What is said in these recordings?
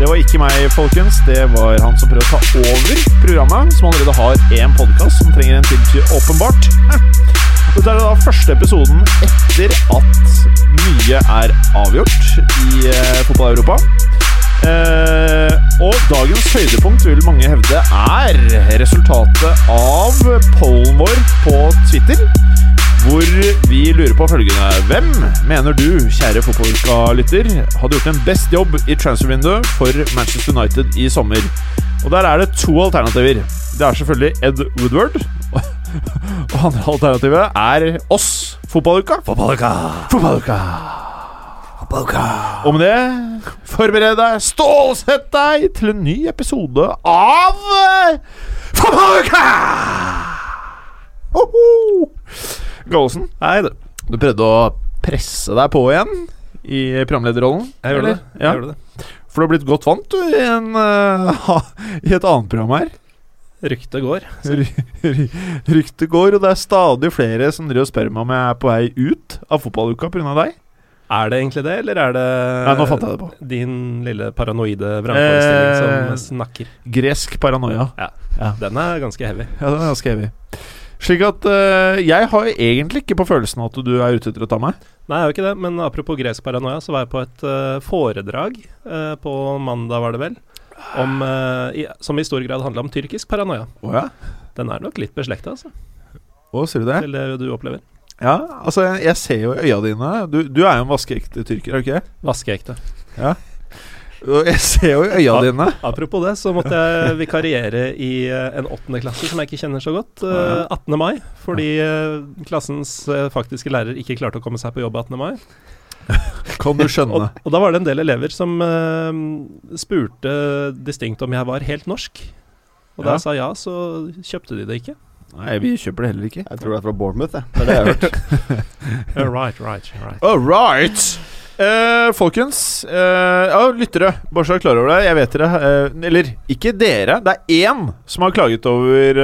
Det var ikke meg, folkens. Det var han som prøvde å ta over programmet, som allerede har én podkast som trenger en til, til åpenbart. Dette er da første episoden etter at mye er avgjort i eh, fotball-Europa. Eh, og dagens høydepunkt vil mange hevde er resultatet av pollen vår på Twitter. Hvor vi lurer på følgende Hvem mener du, kjære fotballuka-lytter, hadde gjort en best jobb i transfervinduet for Manchester United i sommer? Og der er det to alternativer. Det er selvfølgelig Ed Woodward. Og andre alternativet er oss, fotballuka. Fotballuka. Fotballuka. Og med det, forbered deg, stålsett deg til en ny episode av Fotballuka! Hoho! Gallosen, Hei, du. du prøvde å presse deg på igjen i programlederrollen? Jeg gjorde eller? det. Jeg Ja. gjorde det. For du har blitt godt vant du, i, en, uh, i et annet program her. Ryktet går. Ry- ry- Ryktet går, og det er stadig flere som driver og spør meg om jeg er på vei ut av fotballuka pga. deg. Er det egentlig det, eller er det Nei, nå fant jeg det på. din lille paranoide vrangforestilling Eh. som snakker? Gresk paranoia. Den er ganske heavy. Ja, den er ganske heavy. Slik at uh, jeg har egentlig ikke på følelsen at du er ute etter å ta meg. Nei, jeg er jo ikke det, men apropos gresk paranoia, så var jeg på et uh, foredrag uh, på mandag, var det vel, om, i, som i stor grad handla om tyrkisk paranoia. Oh, ja? Den er nok litt beslekta, altså, Å, ser du det? til det du opplever. Ja, altså, jeg, jeg ser jo i øya dine. Du, du er jo en vaskeekte tyrker, er du ikke det? Vaskeekte. Og jeg ser jo i øya dine. Apropos det, så måtte jeg vikariere i en åttende klasse som jeg ikke kjenner så godt, eh, 18. mai. Fordi eh, klassens eh, faktiske lærer ikke klarte å komme seg på jobb 18. mai. Kan du skjønne. Og, og da var det en del elever som uh, spurte distinkt om jeg var helt norsk. Og da Ja. jeg sa ja, så kjøpte de det ikke. Nei, vi kjøper det heller ikke. Jeg tror det er fra Bournemouth, jeg. Det er det jeg har hørt. right, right, right. All right. Eh, folkens, uh, ja, lyttere, bare så dere er klar over det. Jeg vet dere uh, Eller ikke dere. Det er én som har klaget over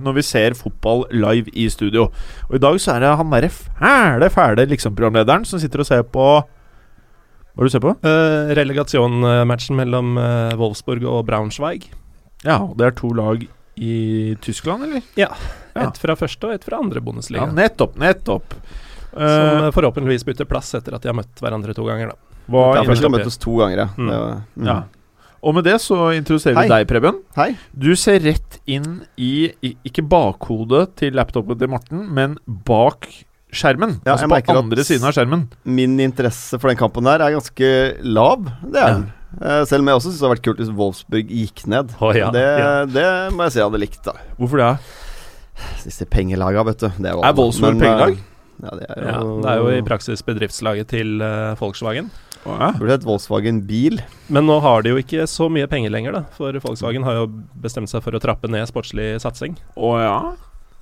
når vi ser fotball live i studio. Og i dag så er det han derre fæle, fæle liksom-programlederen som sitter og ser på Hva er det du ser på? Uh, Relegasjonmatchen mellom Wolfsburg og Braunschweig. Ja, og det er to lag i Tyskland, eller? Ja. Et fra første og et fra andre Ja, nettopp, nettopp. Som Eh, eh, forhåpentligvis bytter plass etter at de har møtt hverandre to ganger. da hva Ja, for vi skal møtes to ganger, ja. Mm. Det var, mm. Ja. Og med det så introduserer vi deg, Preben. Hei. Du ser rett inn i, i Ikke bakhodet til laptopen til Morten, men bak skjermen. Ja, altså jeg på andre siden av skjermen. Min interesse for den kampen der er ganske lav. Det er den. Ja. selv om jeg også syns det hadde vært kult hvis Wolfsburg gikk ned. Oh, ja, det, ja. det må jeg si jeg hadde likt, da. Hvorfor det? Disse pengelaga, vet du. Det er, Er Wolfsburg Men, eh, pengelag? Ja, det er jo Ja, det er jo i praksis bedriftslaget til uh, Volkswagen. Å, ja. Burde hett Volkswagen Bil. Men nå har de jo ikke så mye penger lenger, da. For Volkswagen har jo bestemt seg for å trappe ned sportslig satsing. Å, ja.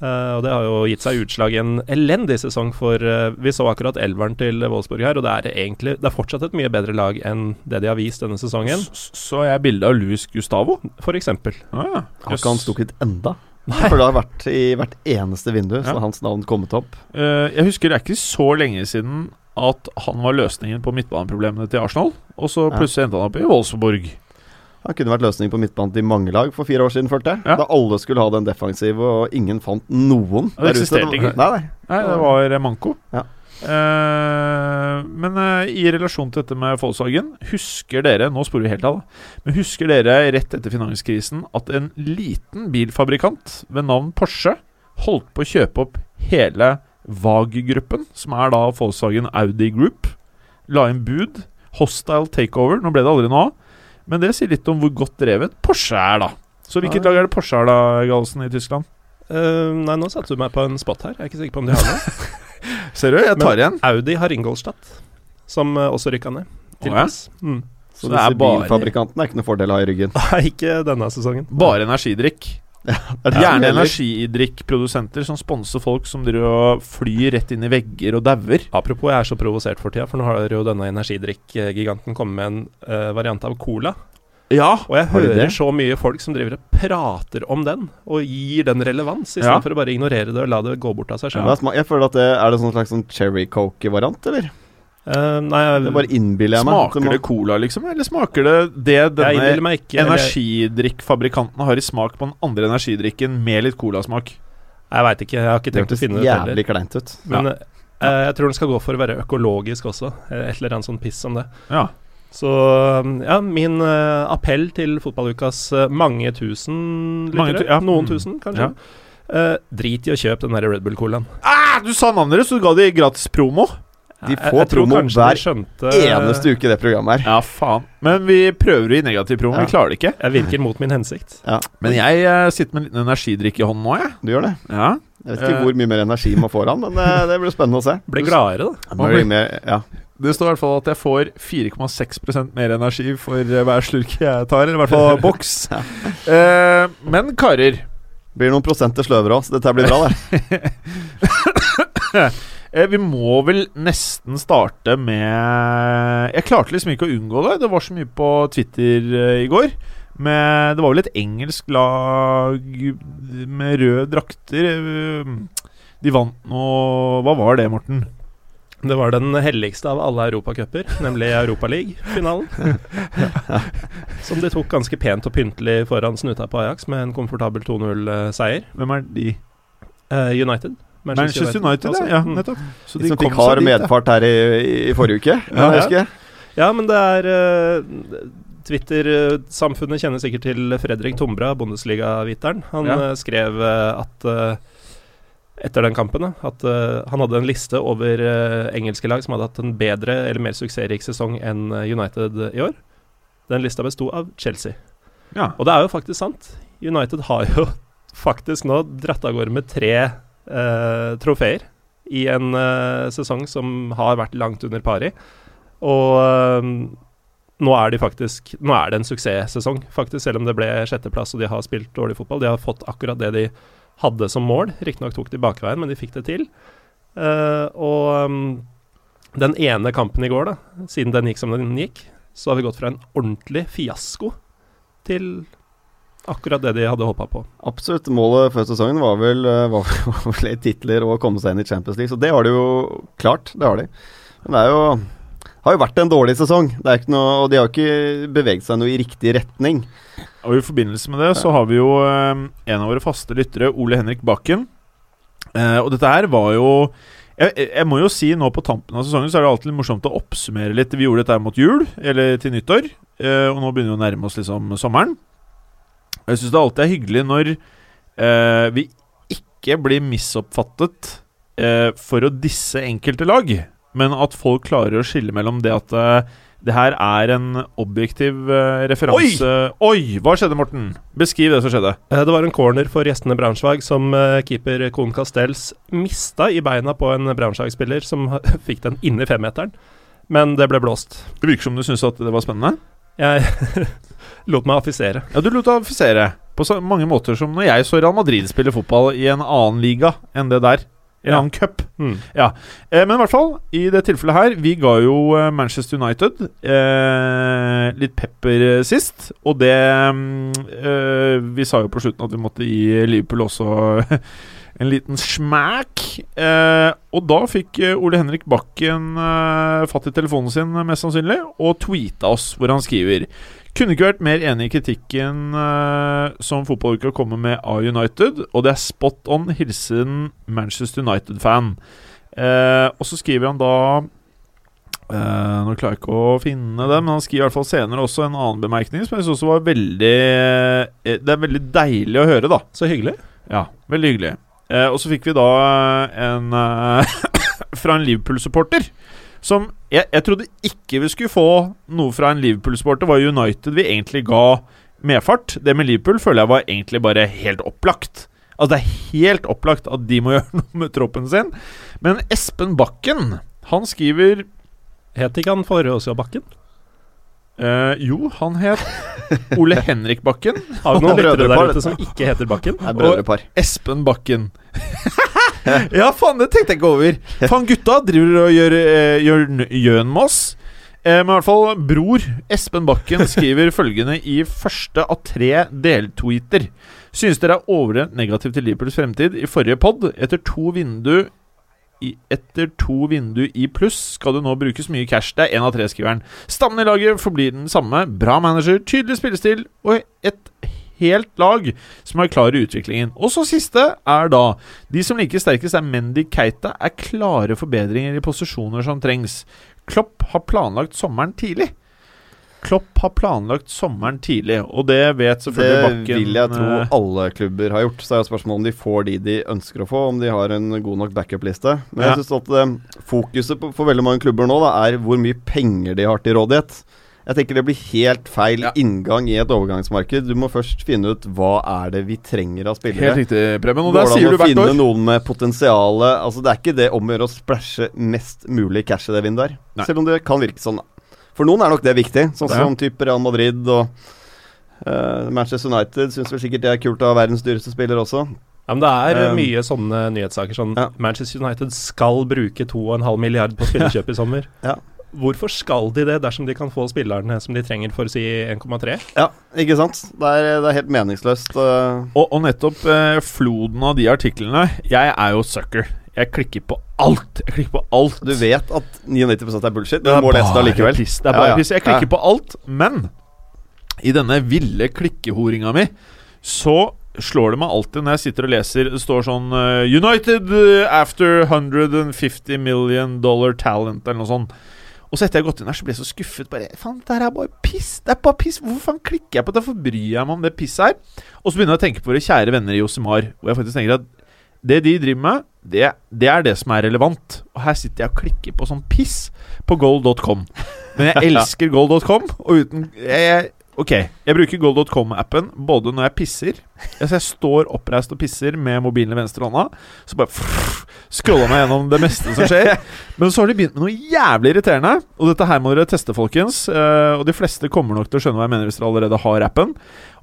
Uh, og det har jo gitt seg utslag i en elendig sesong for uh, Vi så akkurat elveren til Wolfsburg her, og det er egentlig Det er fortsatt et mye bedre lag enn det de har vist denne sesongen, S- Så jeg bilde av Louis Gustavo? for eksempel. Å, ja. Har ikke han stukket enda? Nei. For det har vært i hvert eneste vindu, så Ja. har hans navn kommet opp. Uh, jeg husker det er ikke så lenge siden at han var løsningen på midtbaneproblemene til Arsenal. Og så Ja. plutselig endte han opp i Wolfsburg. Han kunne vært løsning på midtbanen til mange lag for fire år siden, følte jeg. Ja. Da alle skulle ha den defensive, og ingen fant noen. Det eksisterte ikke. Nei, nei. Nei, det var manko. Ja. Eh, men uh, i relasjon til dette med Volkswagen, husker dere Nå sporer vi helt av, da. Men husker dere rett etter finanskrisen at en liten bilfabrikant ved navn Porsche holdt på å kjøpe opp hele VAG-gruppen, som er da Volkswagen Audi Group, la inn bud. Hostile takeover. Nå ble det aldri noe av. Men det sier litt om hvor godt drevet Porsche er, da. Så hvilket lag er det Porsche er, da, Galsen, i Tyskland? Uh, nei, nå satte du meg på en spot her. Jeg er ikke sikker på om de har det. Ser du? Jeg tar igjen. Audi har Ingolstadt, som eh, også rykka ned. Til Å, ja? pass. Mm. Så, Så det er disse bare- bilfabrikantene er ikke noe fordel å ha i ryggen. Nei, ikke denne sesongen. Bare energidrikk. Det er det Gjerne gjelder. energidrikkprodusenter som sponser folk som driver og flyr rett inn i vegger og dauer. Apropos, jeg er så provosert for tida, for nå har jo denne energidrikkgiganten kommet med en eh, variant av cola. Ja, Og jeg hører det? så mye folk som driver og prater om den, og gir den relevans, Ja. istedenfor for å bare ignorere det og la det gå bort av seg sjøl. Ja, Jeg føler at det Er det sånn slags sånn cherry coke-variant, eller? Uh, nei, Det bare innbiller jeg meg. Smaker må- det cola, liksom? Eller smaker det det denne ikke energidrikkfabrikanten har i smak på den andre energidrikken med litt colasmak? Jeg veit ikke, jeg har ikke tenkt å finne det ut heller. jævlig kleint ut. Men eh, jeg tror den skal gå for å være økologisk også. eh, Et eller annet sånn piss som det. Ja. Så um, ja, min uh, appell til fotballukas uh, mange tusen lyttere, tu- ja. noen Mm. tusen kanskje, Eh, drit i å kjøpe den der Red Bull-colaen. Ah, du sa navnet deres, så du ga de gratis promo. De får jeg promo hver skjønte Eneste uke i det programmet her. Ja, faen. Men vi prøver å gi negativ promo. Ja. Vi klarer det ikke. Jeg virker mot min hensikt. Men jeg uh, sitter med en liten energidrikk i hånden nå, jeg. Du gjør det. Ja. Jeg vet ikke uh, hvor mye mer energi man får an, men uh, det blir spennende å se. Blir gladere, da. Blir mer, ja. Det står i hvert fall at jeg får 4,6% mer energi for eh, hver slurk jeg tar. Eller i hvert fall boks. Eh, men karer, Blir noen prosenter sløvere òg, så dette blir bra, det. eh, vi må vel nesten starte med Jeg klarte liksom ikke å unngå det. Det var så mye på Twitter eh, i går. Med, det var vel et engelsk lag med røde drakter. eh, De vant nå Hva var det, Morten? Det var den helligste av alle europacuper, nemlig Europaliga-finalen. Som de tok ganske pent og pyntelig foran snuta på Ajax med en komfortabel 2-0-seier. Hvem er de? Eh, United. Manchester United, United ja. ja Mm. nettopp. Så De som kom fikk hard dit, medfart her i, i forrige uke, Ja. jeg husker jeg. Ja, men det er eh, Twitter-samfunnet kjenner sikkert til Fredrik Tombra, Bundesliga-viteren. Han Ja. eh, skrev eh, at eh, etter den kampen da, at uh, han hadde en liste over uh, engelske lag som hadde hatt en bedre eller mer suksessrik sesong enn eh, United i år. Den lista besto av Chelsea. Ja. Og det er jo faktisk sant. United har jo faktisk nå dratt av gårde med tre uh, trofeer i en sesong som har vært langt under pari. Og nå er de faktisk Nå er det en suksesssesong, faktisk, selv om det ble sjetteplass og de har spilt dårlig fotball. De har fått akkurat det de hadde som mål. Riktignok tok de bakveien, men de fikk det til. Uh, og um, den ene kampen i går, da, siden den gikk som den gikk, så har vi gått fra en ordentlig fiasko til akkurat det de hadde håpa på. Absolutt. Målet før sesongen var vel, eh, var, vel titler og å komme seg inn i Champions League, så det har de jo klart. Det har de. Men det er jo har jo vært en dårlig sesong, er noe, og de har ikke beveget seg noe i riktig retning. Og i forbindelse med det så har vi jo eh, en av våre faste lyttere, Ole Henrik Bakken. Eh, og dette her var jo jeg, jeg- jeg må jo si nå på tampen av sesongen så er det alltid morsomt å oppsummere litt. Vi gjorde dette her mot jul, eller til nyttår, eh, og nå begynner vi å nærme oss liksom sommeren. Og Jeg syns det alltid er hyggelig når eh, vi ikke blir misoppfattet eh, for å disse enkelte lag, men at folk klarer å skille mellom det at uh, det her er en objektiv uh, referanse Oi! Oi! Hva skjedde, Morten? Beskriv det som skjedde. Eh, Det var en corner for gjestene Braunschweig som uh, keeper Kohn Castells mista i beina på en Braunschweig-spiller som fikk den inni femmeteren. Men det ble blåst. Det virker som du syns at det var spennende. Jeg lot meg affisere. Ja, du lot deg affisere på så mange måter som når jeg så Real Madrid spille fotball i en annen liga enn det der. En Ja. annen cup. Mm. Eh, men i hvert fall, i det tilfellet her, vi ga jo eh, Manchester United eh, litt pepper eh, sist. Og det mm, eh, Vi sa jo på slutten at vi måtte gi Liverpool også en liten smack. Eh, og da fikk Ole Henrik Bakken fatt i telefonen sin, mest sannsynlig, og tweeta oss, hvor han skriver kunne ikke vært mer enig i kritikken uh, som fotballuka kommer med av United, og det er spot on. Hilsen Manchester United-fan. Uh, og så skriver han da uh, Nå klarer jeg ikke å finne det, men han skriver i hvert fall senere også en annen bemerkning som jeg syns var veldig Det er veldig deilig å høre, da. Så hyggelig. Ja, veldig hyggelig. Og så fikk vi da en fra en Liverpool-supporter. Som jeg, jeg trodde ikke vi skulle få noe fra en Liverpool-sporter, var United vi egentlig ga medfart. Det med Liverpool føler jeg var egentlig bare helt opplagt. Altså Det er helt opplagt at de må gjøre noe med troppen sin. Men Espen Bakken, han skriver Het ikke han Forråsjåbakken? Eh, jo, han het Ole Henrik Bakken. Har vi noen lyttere der ute som ikke heter Bakken? Er. Espen Bakken. ja, faen, det tenkte jeg ikke over. Faen, gutta driver og gjør, eh, gjør gjøn med oss. Eh, men i hvert fall bror Espen Bakken skriver følgende i første av tre deltweeter. Synes dere er overdrevent negativ til Liverpools fremtid i forrige pod? Etter to vindu i, etter to vindu i pluss skal det nå brukes mye cash. Det er én av tre-skriveren. Stammen i laget forblir den samme. Bra manager, tydelig spillestil og et helt lag som er klar i utviklingen. Og så siste er da De som liker sterkest er Mendy Keita, er klare forbedringer i posisjoner som trengs. Klopp har planlagt sommeren tidlig. Klopp har planlagt sommeren tidlig, og det vet selvfølgelig Det Bakken. vil jeg tro eh, alle klubber har gjort. Så er jo spørsmålet om de får de de ønsker å få, om de har en god nok backup-liste. Men Ja. jeg synes at eh, fokuset på, for veldig mange klubber nå da, er hvor mye penger de har til rådighet. Jeg tenker det blir helt feil Ja. inngang i et overgangsmarked. Du må først finne ut hva er det vi trenger av spillere. Helt riktig, Preben. Og der sier å du hvert finne noen med potensial Altså Det er ikke det om å gjøre å splæsje mest mulig cash i det vinduet her. Nei. Selv om det kan virke sånn. For noen er nok det viktig, sånn som type Real Madrid og uh, Manchester United syns vel sikkert det er kult å ha verdens dyreste spiller også. Ja, men Det er Um, mye sånne nyhetssaker. Sånn ja. Manchester United skal bruke 2,5 milliard på spillekjøp i sommer. Ja. Hvorfor skal de det, dersom de kan få spillerne som de trenger for å si 1,3? Ja, ikke sant? Det er, det er helt meningsløst. eh. Og, og nettopp eh, floden av de artiklene Jeg er jo sucker. Jeg klikker på alt. Jeg klikker på alt. du vet at 99 er bullshit, Det er du må lese det bare allikevel. piss. Det er bare Ja, ja. piss. Jeg klikker på alt, men i denne ville klikkehoringa mi så slår det meg alltid når jeg sitter og leser Det står sånn eh, United eh, after 150 million dollar talent, eller noe sånt. Og så etter jeg har gått inn her, så ble jeg så skuffet. Bare, faen, det her er bare piss. Det er bare piss. Hvorfor faen klikker jeg på det? Hvorfor bryr jeg meg om det pisset her? Og så begynner jeg å tenke på våre kjære venner i Josemar, hvor jeg faktisk tenker at det de driver med, det, det er det som er relevant. Og her sitter jeg og klikker på sånn piss på goal.com. Men jeg elsker goal.com, og uten jeg, jeg, Ok, jeg bruker goal.com-appen både når jeg pisser Altså jeg står oppreist og pisser med mobilen i venstre hånda, så bare frrr, scroller meg gjennom det meste som skjer. Men så har de begynt med noe jævlig irriterende, og dette her må dere teste, folkens. eh, og de fleste kommer nok til å skjønne hva jeg mener hvis dere allerede har appen,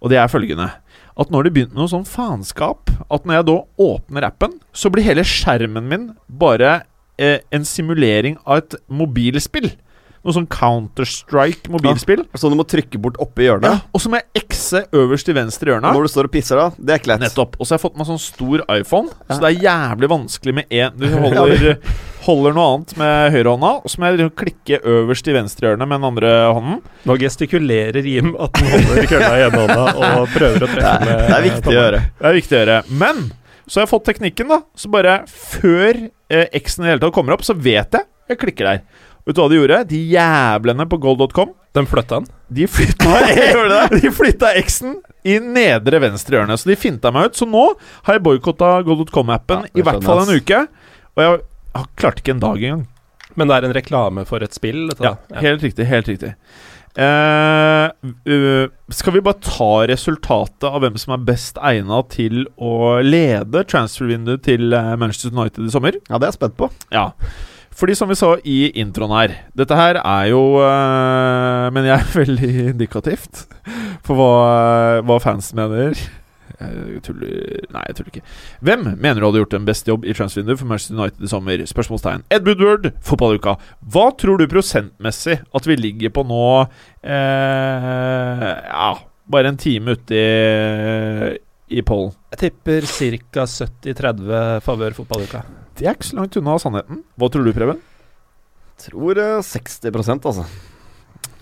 og det er følgende. At nå har de begynt med noe sånn faenskap at når jeg da åpner appen, så blir hele skjermen min bare eh, en simulering av et mobilspill. Noe sånn Counter-Strike mobilspill. Så du må trykke bort oppe i hjørnet. Ja, og så må jeg X-e øverst i venstre hjørne. Når du står og pisser, da. Det er ikke lett. Nettopp. Og så har jeg fått meg sånn stor iPhone, Ja. så det er jævlig vanskelig med én Du holder, holder noe annet med høyrehånda, og så må jeg klikke øverst i venstre hjørne med den andre hånden. Nå gestikulerer Jim at han holder kølla i ene hånda og prøver å Det treffe med det er viktig å gjøre. Det er viktig å gjøre. Men så har jeg fått teknikken, da. Så bare før eh, X-en i det hele tatt kommer opp, så vet jeg jeg klikker der. Vet du hva de gjorde? De jævlene på gold.com De flytta den? De flytta, de flytta X-en i nedre venstre hjørne, så de finta meg ut. Så nå har jeg boikotta gold.com-appen Ja, i hvert fall en uke. Og jeg har klarte ikke en dag engang. Men det er en reklame for et spill? Dette, Ja, da? helt riktig. Helt riktig. Eh, uh, skal vi bare ta resultatet av hvem som er best egna til å lede transfer-vinduet til eh, Manchester United i sommer? Ja, det er jeg spent på. Ja. Fordi som vi sa i introen her Dette her er jo øh, Men jeg er veldig indikativt for hva, hva fans mener. Jeg tuller Nei, jeg tuller ikke. Hvem mener du hadde gjort en best jobb i transfervinduet for Manchester United i sommer? Spørsmålstegn. Ed Woodward, fotballuka. Hva tror du prosentmessig at vi ligger på nå? Eh, ja, bare en time ute i, i pollen. Jeg tipper ca. 70-30 favør fotballuka. Det er ikke så langt unna sannheten. Hva tror du, Preben? Tror eh, 60 altså.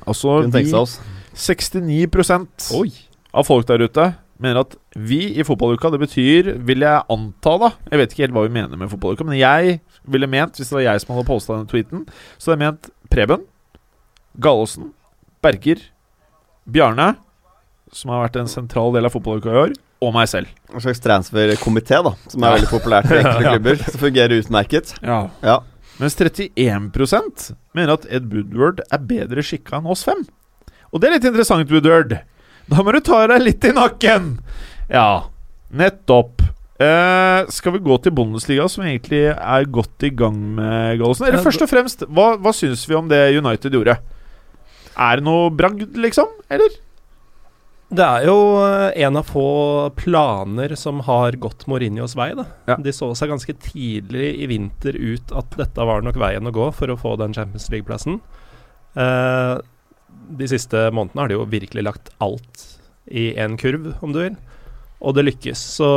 Altså, Kunne vi oss. 69 Oi! av folk der ute mener at vi i fotballuka, det betyr, vil jeg anta, da Jeg vet ikke helt hva vi mener med fotballuka, men jeg ville ment, hvis det var jeg som hadde posta denne tweeten, så hadde jeg ment Preben, Gallosen, Berger, Bjarne, som har vært en sentral del av fotballuka i år, og meg selv. En slags transferkomité, da. Som er veldig populært i enkelte klubber. Som fungerer utmerket. Ja. Ja. Mens 31% mener at Ed Woodward er bedre skikka enn oss fem. Og det er litt interessant, Woodward. Da må du ta deg litt i nakken! Ja, nettopp. Eh, skal vi gå til Bundesliga, som egentlig er godt i gang med Gallosen? Eller først og fremst, hva, hva syns vi om det United gjorde? Er det noe bragd, liksom? Eller? Det er jo eh, en av få planer som har gått Mourinhos vei. Da. Ja. De så seg ganske tidlig i vinter ut at dette var nok veien å gå for å få den Champions League-plassen. Eh, de siste månedene har de jo virkelig lagt alt i en kurv, om du vil. Og det lykkes. Så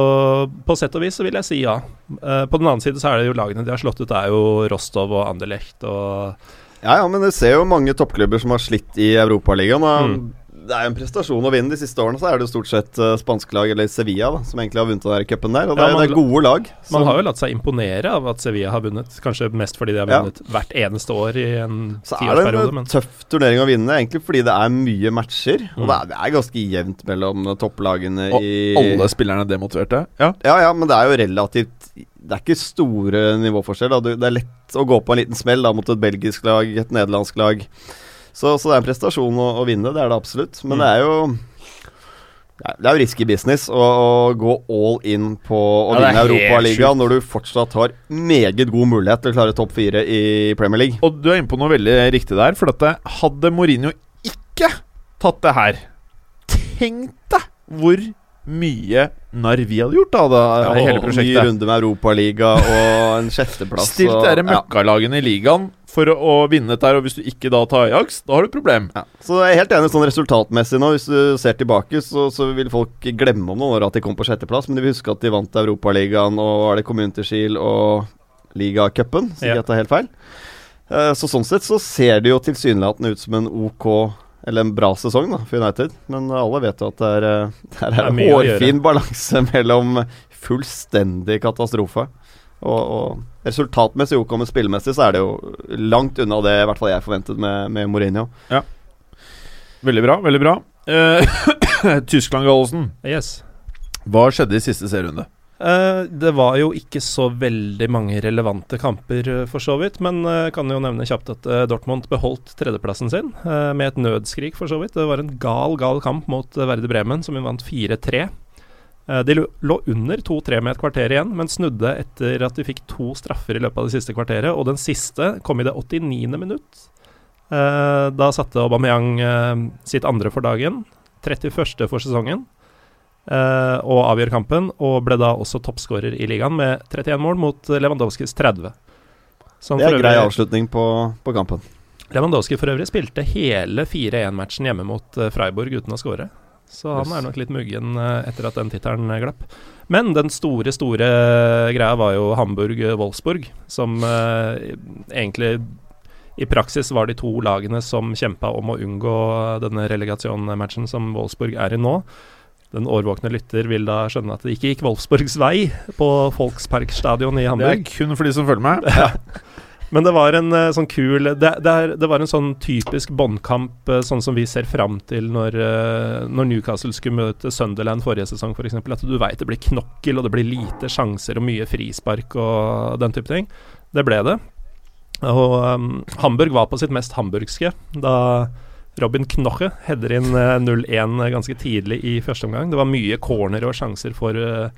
på sett og vis så vil jeg si ja. Eh, på den annen side så er det jo lagene de har slått ut, det er jo Rostov og Anderlecht og Ja, ja, men du ser jo mange toppklubber som har slitt i Europaligaen. Mm. Det er jo en prestasjon å vinne. De siste årene så er det jo stort sett uh, spanske lag, eller Sevilla, da, som egentlig har vunnet den der cupen der. Og det, Ja, er, man- det er gode lag. Man har jo latt seg imponere av at Sevilla har vunnet, kanskje mest fordi de har Ja. vunnet hvert eneste år i en tiårsperiode. Så er det en Men tøff turnering å vinne, egentlig fordi det er mye matcher. Og Mm. det er, det er ganske jevnt mellom topplagene Og i alle spillerne demotiverte? Ja. Ja, ja, men det er jo relativt Det er ikke store nivåforskjell. Da. Det er lett å gå på en liten smell da, mot et belgisk lag, et nederlandsk lag. Så, så det er en prestasjon å, å vinne, det er det absolutt. Men Mm. det er jo Det er jo risky business å, gå all in på å Ja, vinne Europaligaen når du fortsatt har meget god mulighet til å klare topp fire i Premier League. Og du er inne på noe veldig riktig der. For dette, hadde Mourinho ikke tatt det her Tenk deg hvor mye narr vi hadde gjort da, da Ja, hele og Ny prosjektet. runde med Europaliga og en sjetteplass. Stilt dere dere ja. i ligaen for å, å vinne dette og hvis du ikke da tar Ajax, da har du et problem. Ja. Så jeg er helt enig sånn resultatmessig nå. Hvis du ser tilbake, så, så vil folk glemme om noen år at de kom på sjetteplass, men de vil huske at de vant Europaligaen og var det Community Shield og ligacupen, så Ja. jeg tar helt feil. Eh, så sånn sett så ser det jo tilsynelatende ut som en OK eller en bra sesong da for United, men alle vet jo at det er, eh, det er Det er en hårfin balanse mellom fullstendig katastrofe og, og resultatmessig OK, men spillemessig så er det jo langt unna det i hvert fall jeg forventet med, med Mourinho. Veldig bra, veldig bra. Uh, Tyskland-Gallosen, yes. hva skjedde i siste serierunde? Eh, det var jo ikke så veldig mange relevante kamper, eh, for så vidt. Men jeg kan jo nevne kjapt at eh, Dortmund beholdt tredjeplassen sin eh, med et nødskrik, for så vidt. Det var en gal, gal kamp mot Verde Bremen, som vi vant 4-3. Eh, de lå- under 2-3 med et kvarter igjen, men snudde etter at de fikk to straffer i løpet av det siste kvarteret. Og den siste kom i det 89. minutt. Eh, da satte Aubameyang eh, sitt andre for dagen. 31. for sesongen eh, og avgjør kampen, og ble da også toppskårer i ligaen med 31 mål mot Lewandowskis 30. Som Det er er grei avslutning på, på kampen. Lewandowski for øvrig spilte hele 4-1-matchen hjemme mot eh, Freiburg uten å skåre. Så han er nok litt muggen eh, etter at den tittelen eh, glapp. Men den store, store greia var jo Hamburg-Wolfsburg, som eh, egentlig i praksis var de to lagene som kjempa om å unngå denne relegation-matchen som Wolfsburg er i nå. Den årvåkne lytter vil da skjønne at det ikke gikk Wolfsburgs vei på Volksparkstadion i Hamburg. Det er kun for de som følger med. Men det var en eh, sånn kul det, det, er, det var en sånn typisk båndkamp, eh, sånn som vi ser fram til når, eh, når Newcastle skulle møte Sunderland forrige sesong, f.eks. At du veit det blir knokkel, og det blir lite sjanser og mye frispark og den type ting. Det ble det. Og um, Hamburg var på sitt mest hamburgske da Robin Knoche header inn eh, 0-1 ganske tidlig i første omgang. Det var mye corner og sjanser for, eh,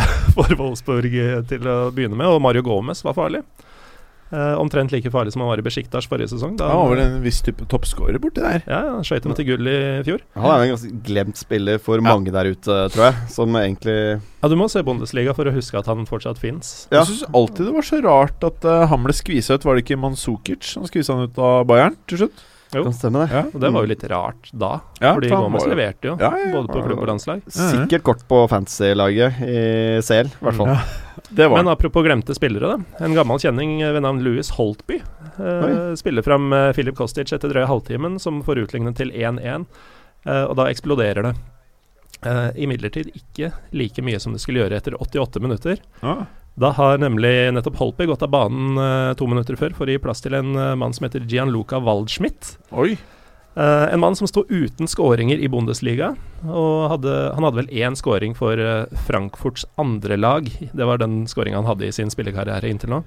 for Wolfsburg eh, til å begynne med, og Mario Gomez var farlig. Uh, omtrent like farlig som han var i Besjiktas forrige sesong. Da Han var vel en viss type toppscorer borti der. ja, ja, han skøyt dem til gull i fjor. Han er en ganske glemt spiller for mange der ute, tror jeg. Som egentlig Ja, Du må se Bundesliga for å huske at han fortsatt fins. Ja. Jeg syns alltid det var så rart at uh, han ble skvisa ut. Var det ikke Manzukic som skvisa han ut av Bayern til slutt? Jo. kan stemme, det. Ja, Og det var jo litt rart da, Ja, fordi Gomez leverte jo. Ja, ja, Både på klubb og landslag. Sikkert kort på fantasy-laget i CL, i hvert fall. Ja. Det var Men apropos glemte spillere, da. En gammel kjenning ved navn Louis Holtby eh, spiller fram eh, Filip Kostic etter drøye halvtimen, som får utlignet til 1-1. Eh, og da eksploderer det. Eh, Imidlertid ikke like mye som det skulle gjøre etter 88 minutter. Ja. Da har nemlig nettopp Holpe gått av banen uh, to minutter før for å gi plass til en uh, mann som heter Gianluca Waldschmidt. Oi. Uh, en mann som sto uten skåringer i Bundesliga. Og hadde, han hadde vel én skåring for Frankfurts andre lag. Det var den skåringa han hadde i sin spillekarriere inntil nå.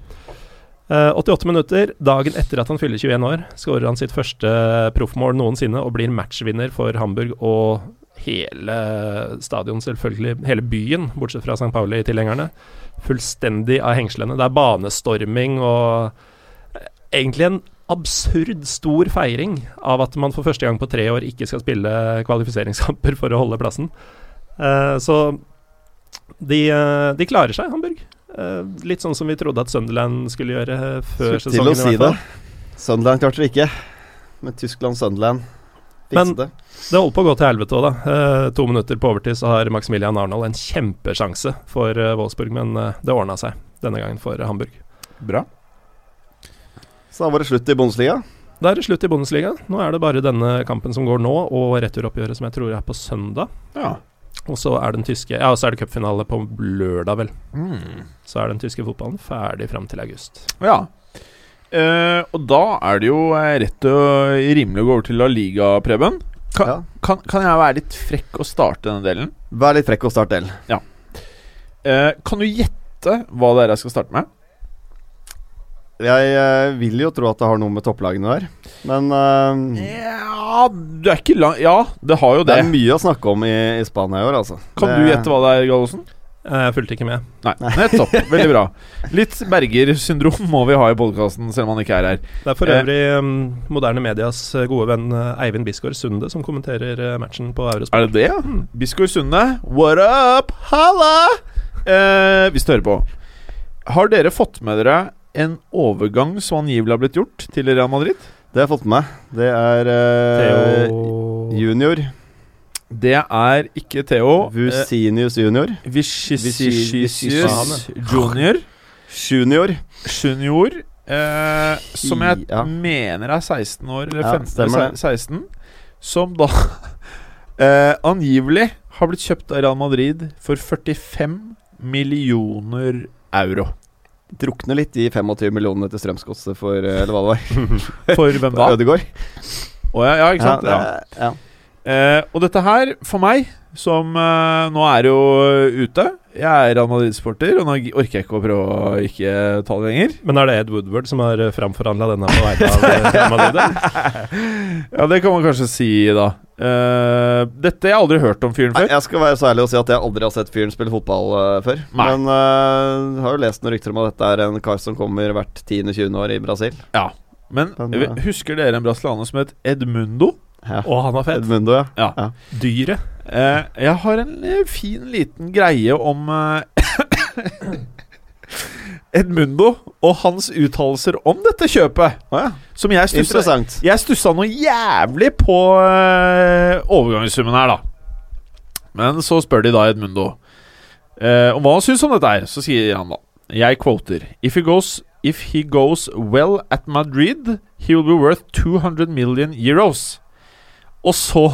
Eh, 88 minutter, dagen etter at han fyller 21 år, skårer han sitt første proffmål noensinne og blir matchvinner for Hamburg og hele stadion, selvfølgelig. Hele byen, bortsett fra St. Pauli-tilhengerne. Fullstendig av hengslene. Det er banestorming og eh, egentlig en absurd stor feiring av at man for første gang på tre år ikke skal spille kvalifiseringskamper for å holde plassen. Eh, så de, eh, de klarer seg, Hamburg. Litt sånn som vi trodde at Sunderland skulle gjøre før Til sesongen. å si det. Sunderland klarte det ikke. Men Tyskland-Sunderland Men- det. Holdt på å gå til helvete òg, da. Eh, to minutter på overtid så har Maximilian Arnold en kjempesjanse for eh, Wolfsburg, men eh, det ordna seg denne gangen for Hamburg. Bra. Så da var det slutt i Bundesliga. Da er det slutt i Bundesliga. Nå er det bare denne kampen som går nå, og returoppgjøret som jeg tror er på søndag. Ja. Og så er den tyske Ja, og så er det cupfinale på lørdag, vel. Mm. Så er den tyske fotballen ferdig fram til august. Ja. Eh, og da er det jo eh, rett og rimelig å gå over til La Liga, Preben. Kan, Ja. kan, kan jeg være litt frekk og starte denne delen? Vær litt frekk og start delen. Ja. Uh, kan du gjette hva det er jeg skal starte med? Jeg uh, vil jo tro at det har noe med topplagene å gjøre, men Ja, du er ikke lang Ja, det har jo det det. er mye å snakke om i, i Spania i år, altså. Kan det, du gjette hva det er, Gallosen? Eh, Jeg fulgte ikke med. Nei. Nettopp. Veldig bra. Litt Berger-syndrom må vi ha i podkasten, selv om han ikke er her. Det er for Eh. øvrig eh, moderne medias eh, gode venn Eivind Bisgaard Sunde som kommenterer matchen på Eurosport. Er det det, ja? Bisgaard Sunde, what up? Halla! Eh, hvis du hører på. Har dere fått med dere en overgang som angivelig har blitt gjort til Real Madrid? Det har jeg fått med meg. Det er eh, Theo junior. Det er ikke Theo. Eh, Vusinius junior. Vichisisius junior. Junior. Junior. Eh, som jeg Ja. mener er 16 år, eller 15 ja, eller 16. Som da eh, angivelig har blitt kjøpt av Real Madrid for 45 millioner euro. Drukner litt i 25 millionene til Strømsgodset for eh, Eller hva det var. For hvem da? Ødegård. Å oh, ja, ja, ikke sant? Ja, Ja, det, ja. Eh, og dette her, for meg, som eh, nå er jo ute Jeg er Real og nå orker jeg ikke å prøve å ikke ta det lenger. Men er det Ed Woodward som har framforhandla denne på vegne av eh, Real Madrid? Ja, det kan man kanskje si, da. Eh, dette jeg har aldri hørt om fyren Nei, før. jeg skal være så ærlig å si at jeg aldri har sett fyren spille fotball uh, før. Nei. Men uh, har jo lest noen rykter om at dette er en kar som kommer hvert 10.-20. år i Brasil. Men Men, eh, husker dere en brasilianer som het Edmundo? Ja. Å, han er fett. Edmundo, ja. Dyret. Eh, jeg har en eh, fin liten greie om eh, Edmundo og hans uttalelser om dette kjøpet. Ah, ja. Som jeg stussa Jeg stussa noe jævlig på eh, overgangssummen her, da. Men så spør de da Edmundo eh, om hva han syns om dette her. Så sier han da Jeg quoter If he goes If he goes well at Madrid, he will be worth 200 million euros. Og så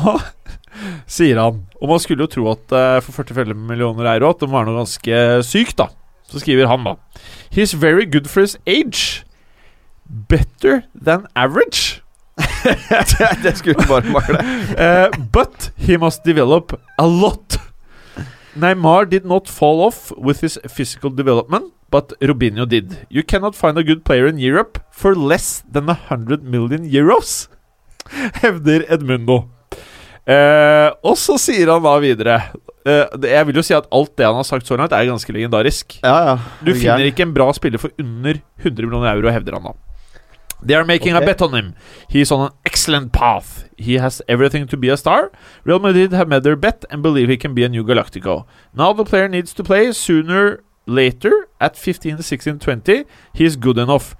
sier han Og man skulle jo tro at eh, for 45 millioner euro At det må være noe ganske sykt, da. Så skriver han da He's very good for his age. Better than average. det skulle bare mangle. Uh, but he must develop a lot. Neymar did not fall off with his physical development, but Robinho did. You cannot find a good player in Europe for less than 100 million euros, hevder Edmundo. Eh, og så sier han da videre eh, Jeg vil jo si at alt det han har sagt så langt, er ganske legendarisk. Ja, ja. Du finner ikke en bra spiller for under 100 millioner euro, hevder han da. They are making okay. a bet on him. He's on an excellent path. He has everything to be a star. Real Madrid have made their bet and believe he can be a new Galactico. Now the player needs to play sooner later at 15, 16, 20. He is good enough.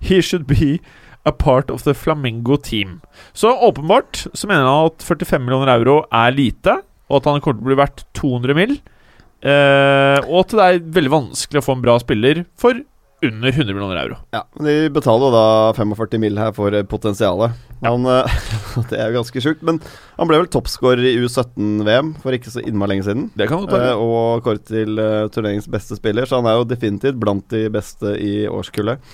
He should be a part of the Flamingo team. Så åpenbart så mener han at 45 millioner euro er lite, og at han kommer til å bli verdt 200 mill. Eh, og at det er veldig vanskelig å få en bra spiller for under 100 millioner euro. Ja, men De betaler da 45 mill. her for eh, potensialet. Han, eh, det er jo ganske sjukt. Men han ble vel toppscorer i U17-VM for ikke så innmari lenge siden. Det kan du ta. Eh, og kåret til eh, turneringens beste spiller, så han er jo definitivt blant de beste i årskullet.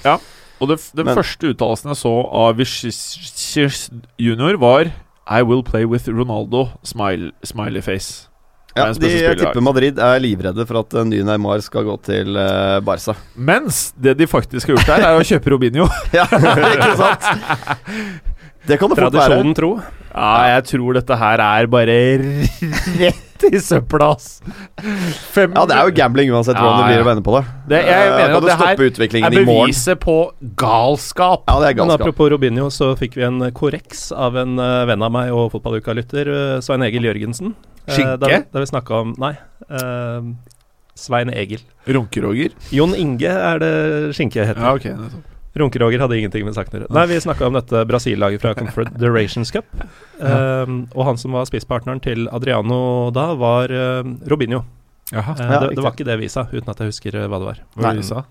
Og det, den Men- første uttalelsen jeg så av Vichys junior, var I will play with Ronaldo. Smile, smiley face. Ja, de, jeg tipper Madrid er livredde for at en ny Neymar skal gå til uh, Barca. Mens det de faktisk har gjort her, er å kjøpe Robinho. ja, ikke sant? Det kan det fort være. Tradisjonen tro. Ja, jeg tror dette her er bare rett i søpla, ass! Fem Ja, det er jo gambling uansett hvordan Ja, det blir ja. å vende på det. Det- jeg Eh, mener kan at du det her stoppe utviklingen er i morgen? beviset på galskap. Ja, det er Men galskap. apropos Robinho, så fikk vi en korreks av en eh, venn av meg og fotballuka-lytter, eh, Svein Egil Jørgensen. Eh, Skinke? Da, da vi snakka om Nei. eh, Svein Egil. Runkeroger. Jon Inge er det skinke heter. Ja, ok. nettopp. Runkeroger hadde ingenting med saken å gjøre. Nei, vi snakka om dette Brasil-laget fra Confederations Cup. Um, og han som var spisspartneren til Adriano da, var uh, Robinho. Jaha. Eh, Ja, det, det var ikke det vi sa, uten at jeg husker eh, hva det var. Hva Nei. vi sa?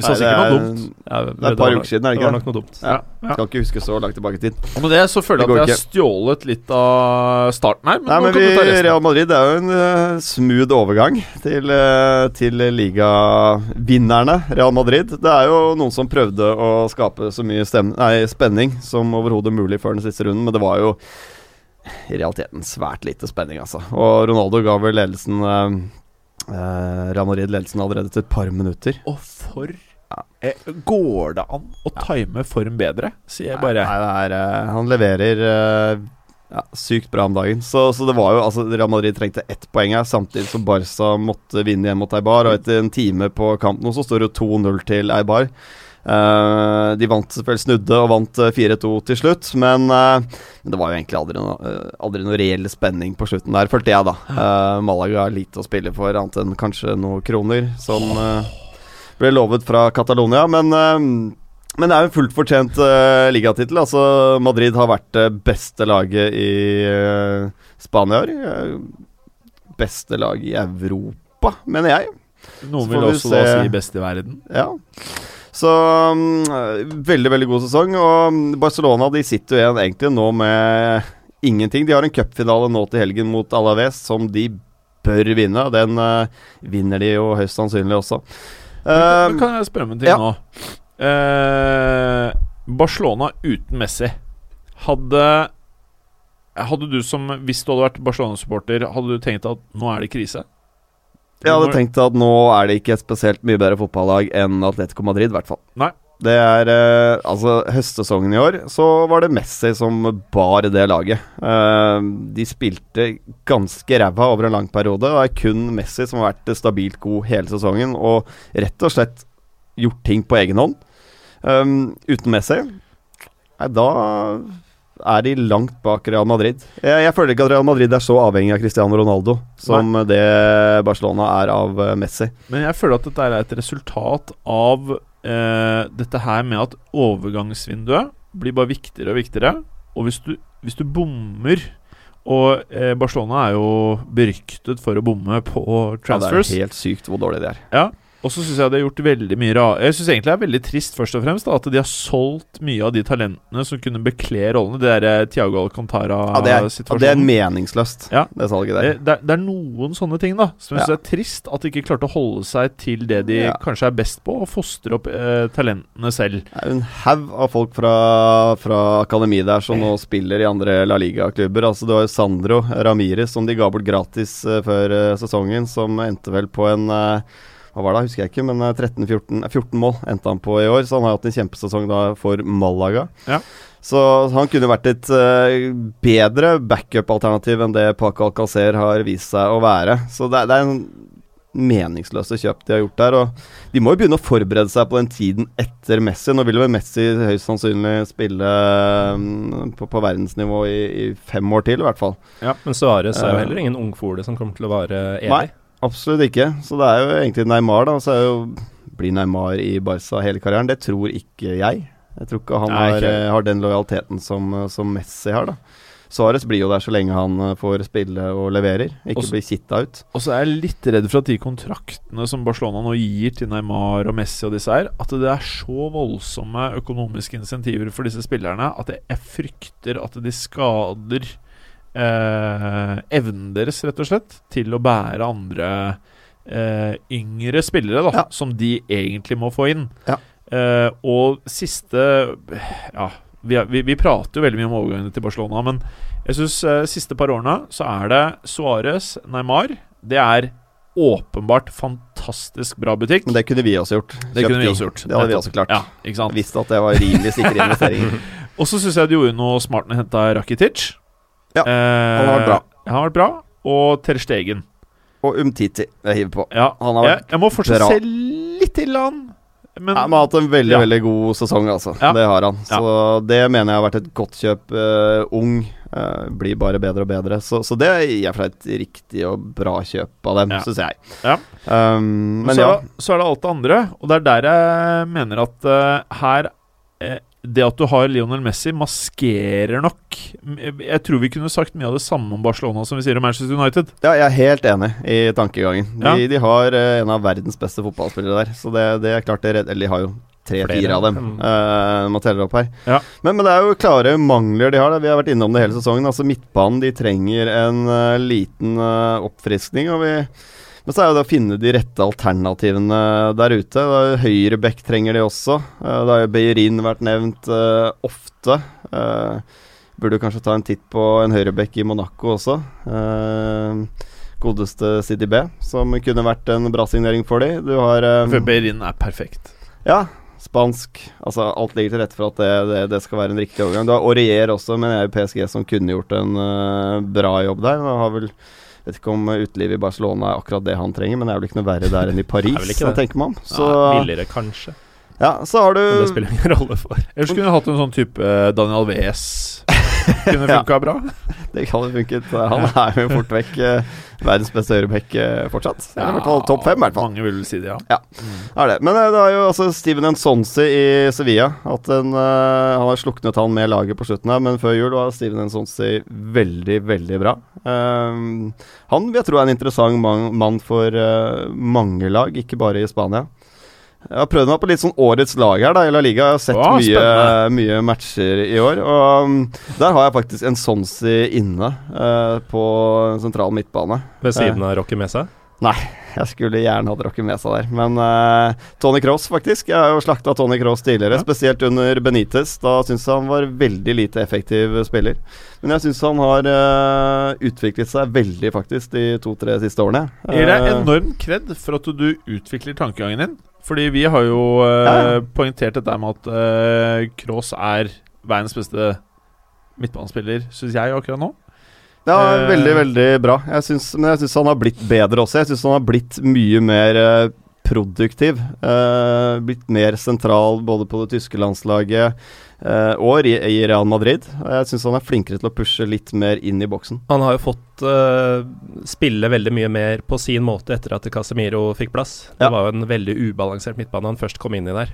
Vi Nei, sa sikkert er- noe dumt. Ja, Det er et par var uker siden, er det Det var nok noe dumt. Ja. Ja. Skal ikke huske så langt tilbake i tid. Og med det så føler jeg at jeg har stjålet litt av starten her. Men, Nei, men vi, du. Real Madrid er jo en uh, smooth overgang til, uh, til ligavinnerne, Real Madrid. Det er jo noen som prøvde å skape så mye nei, spenning som overhodet mulig før den siste runden, men det var jo i realiteten svært lite spenning, altså. Og Ronaldo ga vel ledelsen uh, eh, Real Madrid ledelsen allerede etter et par minutter. Og for Går det an å time form bedre, sier jeg bare. Nei, det er, eh, han leverer eh, ja, sykt bra om dagen. Så, så det var jo altså Real Madrid trengte ett poeng her, samtidig som Barca måtte vinne igjen mot Eibar. Og etter en time på kamp nå så står det jo 2-0 til Eibar. Uh, de vant selvfølgelig snudde og vant eh, 4-2 til slutt, men uh, det var jo egentlig aldri noe, uh, aldri noe reell spenning på slutten der, følte jeg, da. Eh, Malaga har lite å spille for, annet enn kanskje noen kroner, som eh, ble lovet fra Catalonia. Men, eh, men det er jo en fullt fortjent uh, ligatittel. Altså, Madrid har vært det beste laget i uh, Spania i år. Eh, beste lag i Europa, mener jeg. Noen vil vi også se. si best i verden. Ja. Så um, veldig, veldig god sesong. Og Barcelona de sitter jo igjen egentlig nå med ingenting. De har en cupfinale nå til helgen mot Alaves som de bør vinne. Den uh, vinner de jo høyst sannsynlig også. Men, Eh, kan jeg spørre om en ting ja. nå? Eh, Barcelona uten Messi Hadde Hadde du som Hvis du hadde vært Barcelona-supporter, hadde du tenkt at nå er det krise? jeg hadde tenkt at nå er det ikke et spesielt mye bedre fotballag enn Atletico Madrid, i hvert fall. Nei. Det er eh, Altså, høstsesongen i år så var det Messi som bar det laget. Eh, de spilte ganske ræva over en lang periode. Det er kun Messi som har vært stabilt god hele sesongen og rett og slett gjort ting på egen hånd. Um, uten Messi Nei, da er de langt bak Real Madrid. Jeg, jeg føler ikke at Real Madrid er så avhengig av Cristiano Ronaldo som det Barcelona er av eh, Messi. Men jeg føler at dette er et resultat av eh, dette her med at overgangsvinduet blir bare viktigere og viktigere. Og hvis du, hvis du bommer Og eh, Barcelona er jo beryktet for å bomme på transfers. Ja, det er helt sykt hvor dårlig de er. Ja, og så syns jeg de har gjort veldig mye rart Jeg syns egentlig det er veldig trist først og fremst da, at de har solgt mye av de talentene som kunne bekle rollene. Det derre Tiago Ja, det, er, ja, det er meningsløst, Ja. det salget der. det, det, er, er noen sånne ting da som jeg Ja. synes er trist. At de ikke klarte å holde seg til det de Ja. kanskje er best på, og fostre opp eh, talentene selv. Det er en haug av folk fra, fra akademi der som nå spiller i andre La Liga-klubber. Altså Du har jo Sandro Ramires som de ga bort gratis eh, før eh, sesongen, som endte vel på en eh, hva var det, husker jeg ikke, men eh, 13-14 14 mål endte han på i år. Så han har hatt en kjempesesong da for Malaga. Ja. Så han kunne vært et uh, bedre backup-alternativ enn det Paco Alcacer har vist seg å være. Så det, det er en meningsløse kjøp de har gjort der. Og de må jo begynne å forberede seg på den tiden etter Messi. Nå vil vel Messi høyst sannsynlig spille mm, på, på verdensnivå i, i fem år til, i hvert fall. Men Suárez er jo Eh. heller ingen ungfole som kommer til å vare evig. Nei. Absolutt ikke. Så det er jo egentlig Neymar, da. Så er jo, blir Neymar i Barca hele karrieren? Det tror ikke jeg. Jeg tror ikke han Nei, har, ikke. Har, har den lojaliteten som, eh, som Messi har, da. Suárez blir jo der så lenge han eh, får spille og leverer, ikke Også- blir kitta ut. Og så er jeg litt redd for at de kontraktene som Barcelona nå gir til Neymar og Messi og disse her, at det er så voldsomme økonomiske insentiver for disse spillerne at jeg, jeg frykter at de skader eh, evnen deres, rett og slett, til å bære andre eh, yngre spillere, da, Ja. som de egentlig må få inn. Ja. Eh, og siste Ja, vi, vi, vi prater jo veldig mye om overgangene til Barcelona, men jeg syns eh, siste par årene så er det Suárez, Neymar Det er åpenbart fantastisk bra butikk. Men det kunne vi også gjort. Det kunne vi også gjort. Det hadde vi også klart. Ja? Visste at det var rimelig sikre investeringer. Og så syns jeg de gjorde noe smart med å hente Rakitic. Ja, eh, han har vært bra. Han har vært bra. og Ter Stegen. Og Umtiti jeg hiver på. Ja, Han har jeg, vært jeg må fortsatt bra. se litt til han. Men ja, men har hatt en veldig Ja. veldig god sesong, altså. Ja. Det har han. Så det mener jeg har vært et godt kjøp. Uh, ung. Uh, blir bare bedre og bedre. Så, så det i og for et riktig og bra kjøp av dem, Ja. syns jeg. Ja. Um, men så, ja. så er det alt det andre, og det er der jeg mener at uh, her Det at du har Lionel Messi, maskerer nok Jeg tror vi kunne sagt mye av det samme om Barcelona som vi sier om Manchester United. ja, jeg er helt enig i tankegangen. De, Ja. de har eh, en av verdens beste fotballspillere der, så det, det er klart det redder Eller de har jo tre-fire av dem, Mm. Uh, man teller opp her. Ja. Men, men det er jo klare mangler de har. Da. Vi har vært innom det hele sesongen. Altså Midtbanen de trenger en uh, liten uh, oppfriskning. Og vi, men så er det å finne de rette alternativene der ute. Høyrebekk trenger de også. Uh, da har jo Beirin vært nevnt uh, ofte. Uh, burde kanskje ta en titt på en høyrebekk i Monaco også. Uh, godeste City B, som kunne vært en bra signering for de. Du har eh, For Beirin er perfekt. ja, spansk. Altså Alt ligger til rette for at det, det, det skal være en riktig overgang. Du har Aurier også, men jeg er jo PSG som kunne gjort en eh, bra jobb der. Men har vel Vet ikke om utelivet i Barcelona er akkurat det han trenger, men det er vel ikke noe verre der enn i Paris, Er vel ikke det. tenker man. Så, Ja, billigere, kanskje. ja, så har du Men det spiller ingen rolle for. Ellers kunne vi hatt en sånn type eh, Daniel Wes. Kunne Ja. bra. Det jo funket. Han er jo fort vekk eh, verdens beste høyrebekk eh, fortsatt. Ja, i hvert fall topp fem, hvert fall. Mange vil si det, ja. Er det. Men eh, det er jo altså Steven Ensonsi i Sevilla. At en, uh, han har sluknet han med laget på slutten her, men før jul var Steven Ensonsi veldig, veldig bra. Um, han vil jeg tro er en interessant man, mann for uh, mange lag, ikke bare i Spania. Jeg har prøvd meg på litt sånn årets lag her da, i La Liga. Jeg har sett Åh, mye, mye matcher i år. Og um, der har jeg faktisk en Sonsi inne eh, på sentral midtbane. Ved siden av Rocky Mesa. Jeg skulle gjerne hatt Rocky Mesa der, men eh, Tony Cross, faktisk. Jeg har jo slakta Tony Cross tidligere, Ja. spesielt under Benitez. Da syns jeg han var veldig lite effektiv spiller. Men jeg syns han har eh, utviklet seg veldig, faktisk, de to-tre siste årene. Gir deg Eh, enorm kred for at du utvikler tankegangen din. Fordi vi har jo uh, Ja, poengtert dette med at uh, Cross er verdens beste midtbanespiller, syns jeg akkurat nå. Ja, uh, veldig, veldig bra. Jeg synes, men jeg syns han har blitt bedre også. Jeg syns han har blitt mye mer eh, produktiv. Uh, blitt mer sentral både på det tyske landslaget uh, og i, i Real Madrid. Og Jeg syns han er flinkere til å pushe litt mer inn i boksen. Han har jo fått uh, spille veldig mye mer på sin måte etter at Casemiro fikk plass. Det Ja. var jo en veldig ubalansert midtbane han først kom inn i der.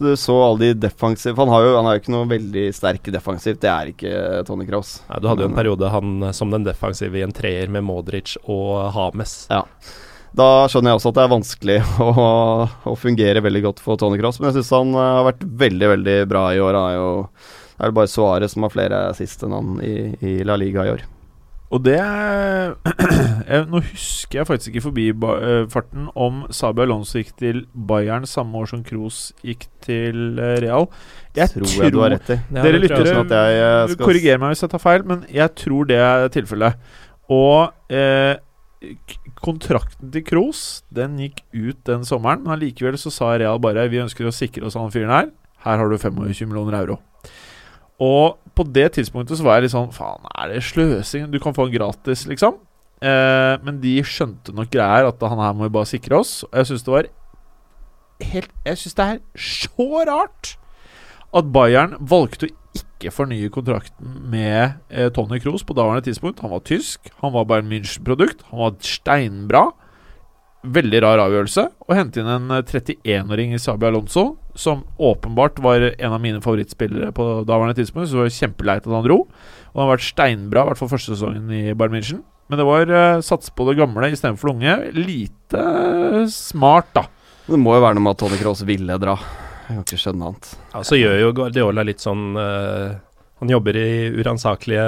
Så du så alle de defensive han har jo, han er jo ikke noe veldig sterk defensivt. Det er ikke Tony Cross. Nei, du hadde jo en periode han som den defensive i en treer med Modric og Hames. Da skjønner jeg også at det er vanskelig å, å fungere veldig godt for Tony Cross, men jeg syns han eh, har vært veldig, veldig bra i år. Han er jo det er bare Suárez som har flere assist enn han i, i La Liga i år. Og det er jeg, Nå husker jeg faktisk ikke forbi eh, farten om Sabi Alonso gikk til Bayern samme år som Kroos gikk til eh, Real. Jeg tror jeg du har rett i. Dere det tror lyttere, Sånn at jeg skal korriger meg hvis jeg tar feil, men jeg tror det er tilfellet. Og eh, kontrakten til Kroos Den gikk ut den sommeren, men allikevel så sa Real bare Vi ønsker å sikre oss han fyren her. Her har du 25 millioner euro. Og på det tidspunktet så var jeg litt sånn Faen, er det sløsing? Du kan få han gratis, liksom. Eh, men de skjønte nok greier at han her må vi bare sikre oss. Og jeg syns det var helt Jeg syns det er så rart at Bayern valgte å ikke fornye kontrakten med eh, Tony Kroos på daværende tidspunkt. Han var tysk, han var Bayern München-produkt, han var steinbra. Veldig rar avgjørelse å hente inn en eh, 31-åring i Sabi Alonso, som åpenbart var en av mine favorittspillere på daværende tidspunkt. Så det var kjempeleit at han dro. Og han har vært steinbra, i hvert fall første sesongen i Bayern München. Men det var eh, sats på det gamle istedenfor det unge. Lite eh, smart, da. Det må jo være noe med at Tony Kroos ville dra. Jeg kan ikke skjønne annet. Ja, så gjør jo Guardiola litt sånn uh, Han jobber i uransakelige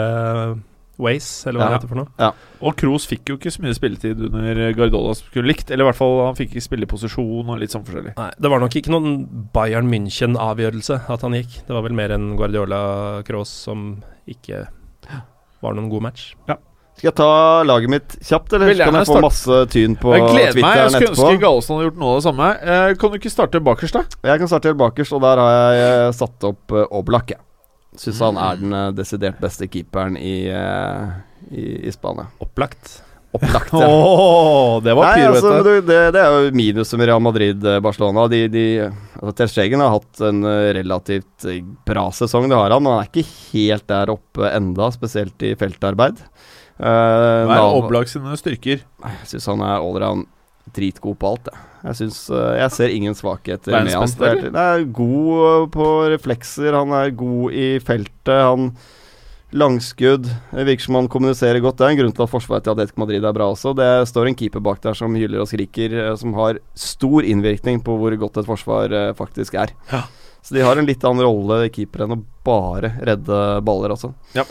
ways, eller hva Ja. det heter for noe. Ja. Og Kroos fikk jo ikke så mye spilletid under Guardiola som skulle likt. Eller i hvert fall han fikk ikke spilleposisjon og litt sånn forskjellig. Nei, Det var nok ikke noen Bayern München-avgjørelse at han gikk. Det var vel mer enn Guardiola-Kroos som ikke var noen god match. Skal jeg ta laget mitt kjapt, eller Vil kan jeg få masse tyn på jeg gleder meg. Jeg skulle ønske Galesen hadde gjort noe av det samme. Eh, kan du ikke starte bakerst, da? Jeg kan starte helt bakerst, og der har jeg eh, satt opp uh, Oblak. jeg. Syns han Mm. er den eh, desidert beste keeperen i, uh, i, i Spania. Opplagt. opplagt. ja. oh, det var Nei, altså, men du, det, det er jo minuset med Real Madrid-Barcelona. De, de, altså, Ter Stegen har hatt en relativt bra sesong, det har han. Men han er ikke helt der oppe enda, spesielt i feltarbeid. Uh, Hva er Oblak sine styrker? Jeg syns han er allround dritgod på alt, jeg. Jeg, synes, eh, jeg ser ingen svakheter med han. Han er god eh, på reflekser, han er god i feltet. Han Langskudd. Det virker som han kommuniserer godt. Det er en grunn til at forsvaret til Atletico Madrid er bra også. Det står en keeper bak der som hyler og skriker, eh, som har stor innvirkning på hvor godt et forsvar eh, faktisk er. Ja. Så de har en litt annen rolle, keeper, enn å bare redde baller, altså. Ja.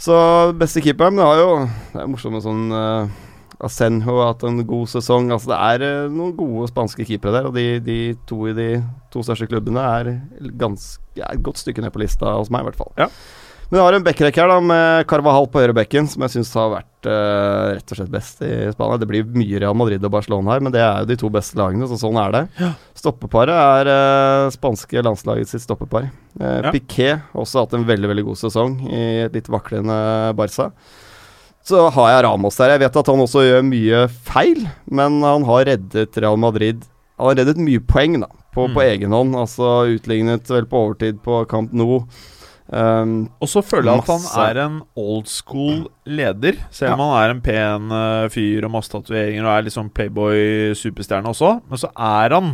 Så beste keeperen Det, har jo, det er morsomt med sånn uh, Asenjo har hatt en god sesong. Altså Det er uh, noen gode spanske keepere der, og de, de to i de to største klubbene er ganske, er et godt stykke ned på lista hos meg, i hvert fall. Ja. Men jeg har en backrekk her da med Carvajal på høyrebekken, som jeg syns har vært uh, rett og slett best i Spania. Det blir mye Real Madrid og Barcelona her, men det er jo de to beste lagene, så sånn er det. Ja. Stoppeparet er uh, spanske landslaget sitt stoppepar. Uh, Ja. Piquet også hatt en veldig veldig god sesong i et litt vaklende Barca. Så har jeg Ramos der. Jeg vet at han også gjør mye feil, men han har reddet Real Madrid Han har reddet mye poeng da på, på Mm. egen hånd. Altså utlignet vel på overtid på Camp Nou. Um, Og så føler jeg at han Masse. er en old school leder. Selv om Ja. han er en pen eh, fyr og masse tatoveringer og er liksom Playboy-superstjerne også, men så er han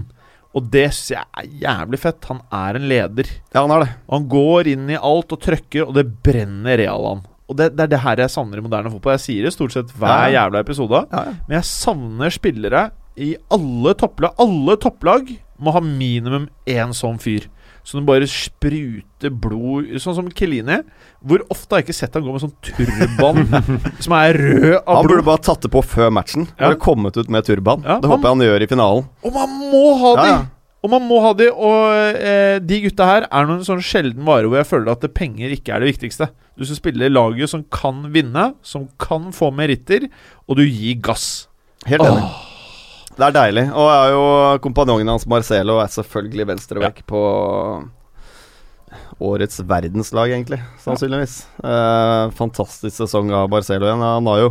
og det syns jeg er jævlig fett. Han er en leder. ja, han er det. Og han går inn i alt og trøkker, og det brenner real han. Og det, det er det her jeg savner i moderne fotball. Jeg sier det stort sett hver Ja. jævla episode. Ja. Men jeg savner spillere i alle topplag. Alle topplag må ha minimum én sånn fyr. Som bare spruter blod Sånn som Kelini. Hvor ofte har jeg ikke sett han gå med sånn turban som er rød av Han burde bare tatt det på før matchen. Ja. Bare kommet ut med turban. Ja, det håper jeg han gjør i finalen. Og man må ha de! Ja, ja. Og man må ha de, og eh, de gutta her er noen sånn sjelden vare hvor jeg føler at penger ikke er det viktigste. Du skal spille laget som kan vinne, som kan få meritter, og du gir gass. Helt enig. Det er deilig. Og er jo kompanjongen hans Marcelo er selvfølgelig venstreback på årets verdenslag, egentlig, sannsynligvis. Eh, fantastisk sesong av Marcelo igjen. Han har jo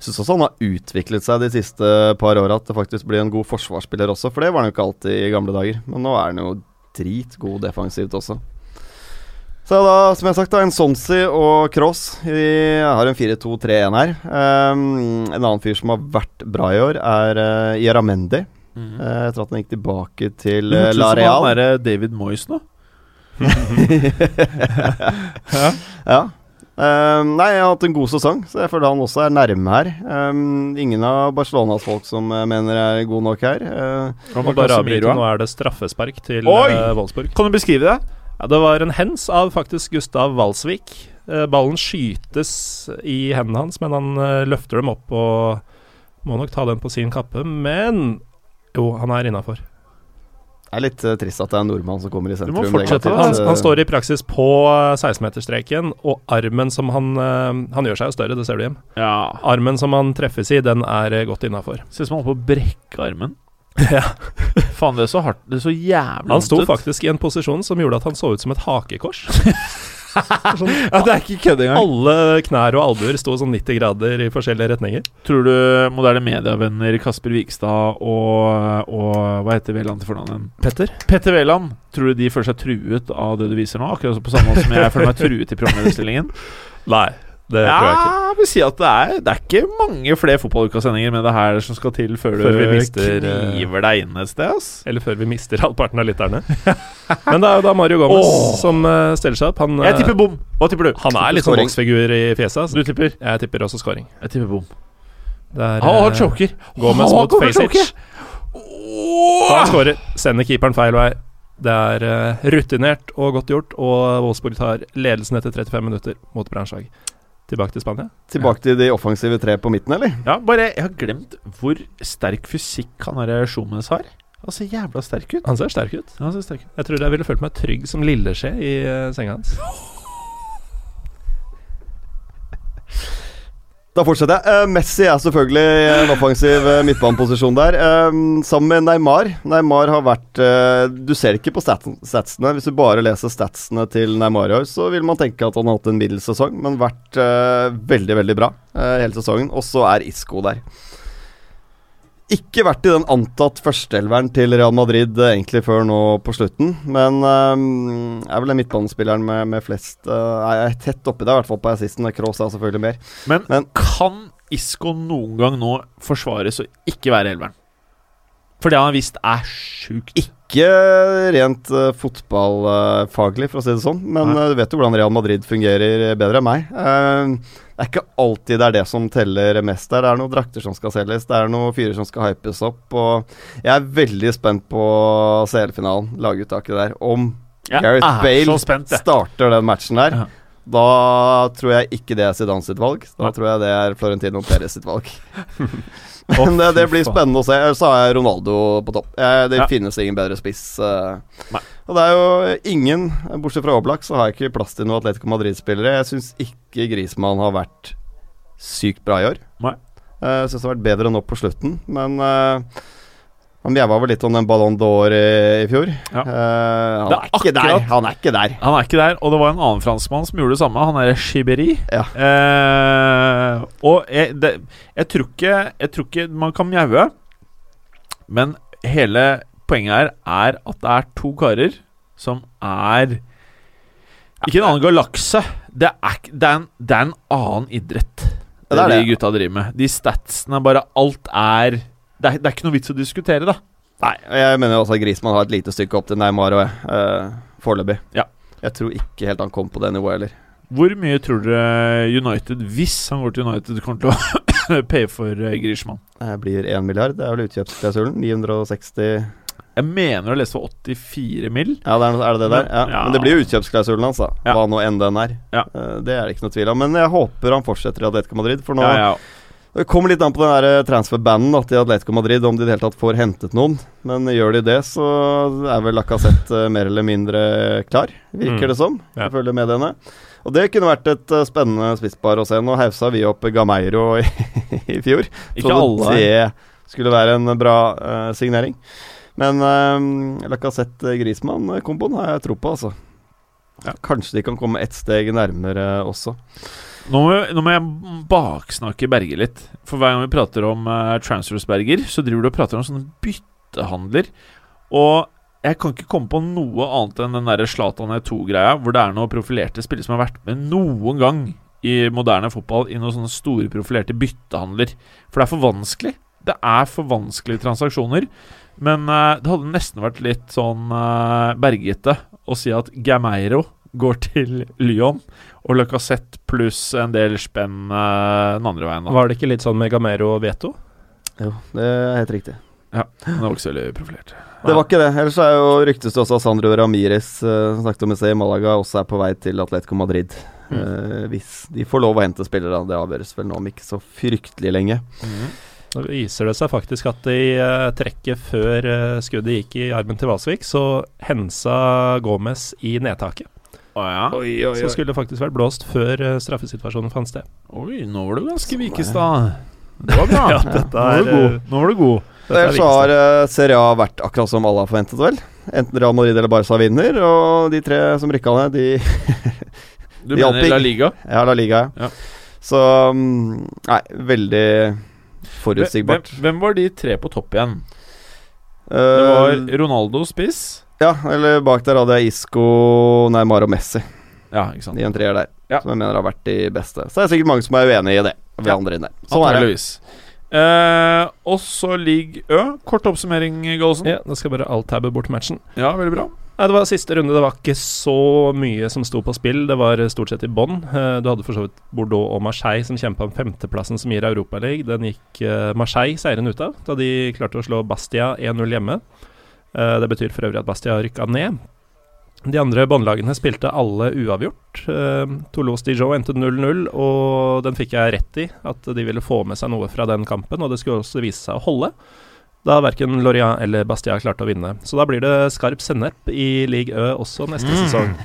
jeg syns også han har utviklet seg de siste par åra, at det faktisk blir en god forsvarsspiller også, for det var han jo ikke alltid i gamle dager. Men nå er han jo dritgod defensivt også. Så da, som jeg har sagt, da, en Sonsi og Cross. Vi har en 4-2-3-1 her. Um, en annen fyr som har vært bra i år, er uh, Iaramendi. uh, etter at han gikk tilbake til Det uh, hørtes ut La som Real. han derre David Moyes nå. Ja. Um, nei, jeg har hatt en god sesong, så jeg føler han også er nærme her. Um, ingen av Barcelonas folk som uh, mener er god nok her. Uh, bare avbryte, nå er det straffespark til Oi! eh, Wolfsburg. Kan du beskrive det? Ja, det var en hens av faktisk Gustav Walsvik. Eh, ballen skytes i hendene hans, men han eh, løfter dem opp og må nok ta den på sin kappe. Men jo, han er innafor. det er litt uh, trist at det er en nordmann som kommer i sentrum. Du må fortsette. Han, han står i praksis på eh, 16-meterstreken, og armen som han eh, Han gjør seg jo større, det ser du Jim. Ja. Armen som han treffes i, den er eh, godt innafor. Ser ut som han holder på å brekke armen. ja. Faen, det er så hardt. Det er så jævlig Han sto faktisk i en posisjon som gjorde at han så ut som et hakekors. sånn, Ja, det er ikke kødd engang. alle knær og albuer sto sånn 90 grader i forskjellige retninger. Tror du moderne medievenner Kasper Vikstad og, og Hva heter Veland til fornavn? Petter? Petter Veland, tror du de føler seg truet av det du viser nå? Akkurat på samme måte som jeg føler meg truet i programlederstillingen? Nei, det tror jeg ikke. jeg vil si at det er, det er ikke mange flere fotballukasendinger med det her som skal til før, Før du mister, eh, kniver deg inn et sted, ass. Eller før vi mister halvparten av lytterne. Men det er jo da Mario Gomez oh. som uh, stiller seg opp. Han, Jeg eh, tipper bom. Hva tipper du? han er litt sånn Scoring. voksfigur i fjeset. Altså. Du tipper? Jeg tipper også scoring. Jeg tipper bom. Det Han har eh, choker. Gomez mot kommer Oh. choker. Han skårer. Sender keeperen feil vei. Det er uh, rutinert og godt gjort, og Wolfsburg tar ledelsen etter 35 minutter mot Braunschweig. Tilbake til Spania. Tilbake til de offensive tre på midten, eller? Ja, bare Jeg har glemt hvor sterk fysikk han derre Schumes har. Han ser jævla sterk ut. Han ser sterk ut. Han ser sterk ut. Jeg tror jeg ville følt meg trygg som lilleskje i uh, senga hans. Da fortsetter jeg. Eh, Messi er selvfølgelig i en offensiv eh, midtbaneposisjon der. Eh, sammen med Neymar. Neymar har vært eh, Du ser ikke på statsene. Hvis du bare leser statsene til Neymar i år, så vil man tenke at han har hatt en middels sesong, men vært eh, veldig, veldig bra eh, hele sesongen. Og så er Isco der. Ikke vært i den antatt førsteelveren til Real Madrid eh, egentlig før nå på slutten, men eh, er vel den midtbanespilleren med, med flest uh, Er tett oppi der, i hvert fall på assisten. Cross er selvfølgelig mer. Men, Men- kan Isco noen gang nå forsvares å ikke være elveren? For det han har visst er sjukt. Ikke rent uh, fotballfaglig, for å si det sånn, men Nei. uh, du vet jo hvordan Real Madrid fungerer bedre enn meg. Uh, det er ikke alltid det er det som teller mest der. Det er noen drakter som skal selges, det er noen fyrer som skal hypes opp. Og jeg er veldig spent på CL-finalen, laguttaket der. Om ja, Gareth Bale spent, starter den matchen der, Ja. da tror jeg ikke det er Zidane sitt valg. Da ja. tror jeg det er Florentino Perez sitt valg. Men det, det blir spennende å se. Så har jeg Ronaldo på topp. Jeg, det Ja. finnes ingen bedre spiss. eh. Nei. Og det er jo ingen, bortsett fra Oblak, så har jeg ikke plass til noen Atletico Madrid-spillere. Jeg syns ikke Grismann har vært sykt bra i år. Nei. Eh, Jeg syns det har vært bedre nå på slutten, men eh, han mjaua vel litt om den Ballon d'Or i, i fjor. Ja. Uh, han er er ikke der. akkurat- Han er ikke der. Han er ikke der, og det var en annen franskmann som gjorde det samme. Han er Shiberi. Ja. Uh, og jeg, det, jeg, tror ikke, jeg tror ikke man kan mjaue, men hele poenget her er at det er to karer som er Ikke en annen galakse. Det er, det er, en, det er en annen idrett, det, det de gutta driver med. De statsene, bare alt er det er, det er ikke noe vits å diskutere, da. Nei, jeg mener også at Griezmann har et lite stykke opp til Neymar og uh, foreløpig. Ja. Jeg tror ikke helt han kom på det nivået heller. Hvor mye tror dere United, hvis han går til United, kommer til å paye for eh, Griezmann? Det blir 1 milliard, det er vel utkjøpsklausulen. 960 Jeg mener å lese for 84 mill. Ja, det er, er det det der? Ja. Ja. Men det blir jo utkjøpsklausulen hans, da. Ja. Hva nå enn den er. Ja. Eh, det er det ikke noe tvil om. Men jeg håper han fortsetter i Atletico Madrid, for nå Ja, ja. Det kommer litt an på den der transferbanen da, til Atletico Madrid, om de i det hele tatt får hentet noen. Men gjør de det, så er vel Lacassette uh, mer eller mindre klar, virker Mm. det som. Ja. Ifølge mediene. Og det kunne vært et eh, spennende spisspar å se. Nå hausa vi opp Gameiro i, i fjor. Ikke Trodde alle. det skulle være en bra uh, signering. Men uh, Lacassette-Grismann-komboen har jeg tro på, altså. Ja. Kanskje de kan komme ett steg nærmere også. Nå må, nå må jeg baksnakke Berger litt. For hver gang vi prater om uh, transfers, Berger, så driver du og prater om sånne byttehandler. Og jeg kan ikke komme på noe annet enn den Zlatan E2-greia, hvor det er noen profilerte spillere som har vært med noen gang i moderne fotball i noen sånne store profilerte byttehandler. For det er for vanskelig. Det er for vanskelige transaksjoner. Men uh, det hadde nesten vært litt sånn uh, bergete å si at Gameiro går til Lyon, og Lacassette pluss en del spenn eh, den andre veien. Da. Var det ikke litt sånn med Gamero og Veto? Jo, det er helt riktig. Ja, han var ikke veldig profilert. Det var ikke det. Ellers er jo ryktes det også at Sandro Ramires, uh, som snakket om i sted, i Malaga, også er på vei til Atletico Madrid. Eh, hvis de får lov å hente spillere, det avgjøres vel nå om ikke så fryktelig lenge. Nå viser det seg faktisk at i uh, trekket før uh, skuddet gikk i armen til Valsvik, så hensa Gomez i nedtaket. Å ja. Oi, oi, Så skulle det faktisk vært blåst før eh, straffesituasjonen fant sted. Oi, nå var du ganske Vikestad. Det var bra. Ja, er, god. Nå var du god. Er Ellers har uh, Serie A vært akkurat som alle har forventet, vel. Enten Real Madrid eller Barca vinner, og de tre som rykka ned, de Du de mener La. Liga? Ja, La Liga, Ja. Så um, Nei, veldig forutsigbart. Hvem, hvem var de tre på topp igjen? Det Eh, var Ronaldo spiss. Ja, eller bak der hadde jeg Isco, Neymar og Messi. Ja, ikke sant. De en treer der, Ja. som jeg mener har vært de beste. Så det er sikkert mange som er uenig i det. Vi Ja. andre inn der. Sånn er det. Eh, og så ligger Ø. Kort oppsummering, Goalsen. Ja, da skal jeg bare alt-tabbe bort matchen. Ja, veldig bra. Nei, Det var siste runde. Det var ikke så mye som sto på spill. Det var stort sett i bånn. Eh, Du hadde for så vidt Bordeaux og Marseille som kjempa om femteplassen som gir Europaligaen. Den gikk eh, Marseille seieren ut av da de klarte å slå Bastia 1-0 hjemme. Eh, Det betyr for øvrig at Bastia rykka ned. De andre båndlagene spilte alle uavgjort. Eh, Toulouse Dijon endte 0-0, og den fikk jeg rett i. At de ville få med seg noe fra den kampen, og det skulle også vise seg å holde. Da verken Lorient eller Bastia klarte å vinne. Så da blir det skarp sennep i league Ø også neste Mm. sesong.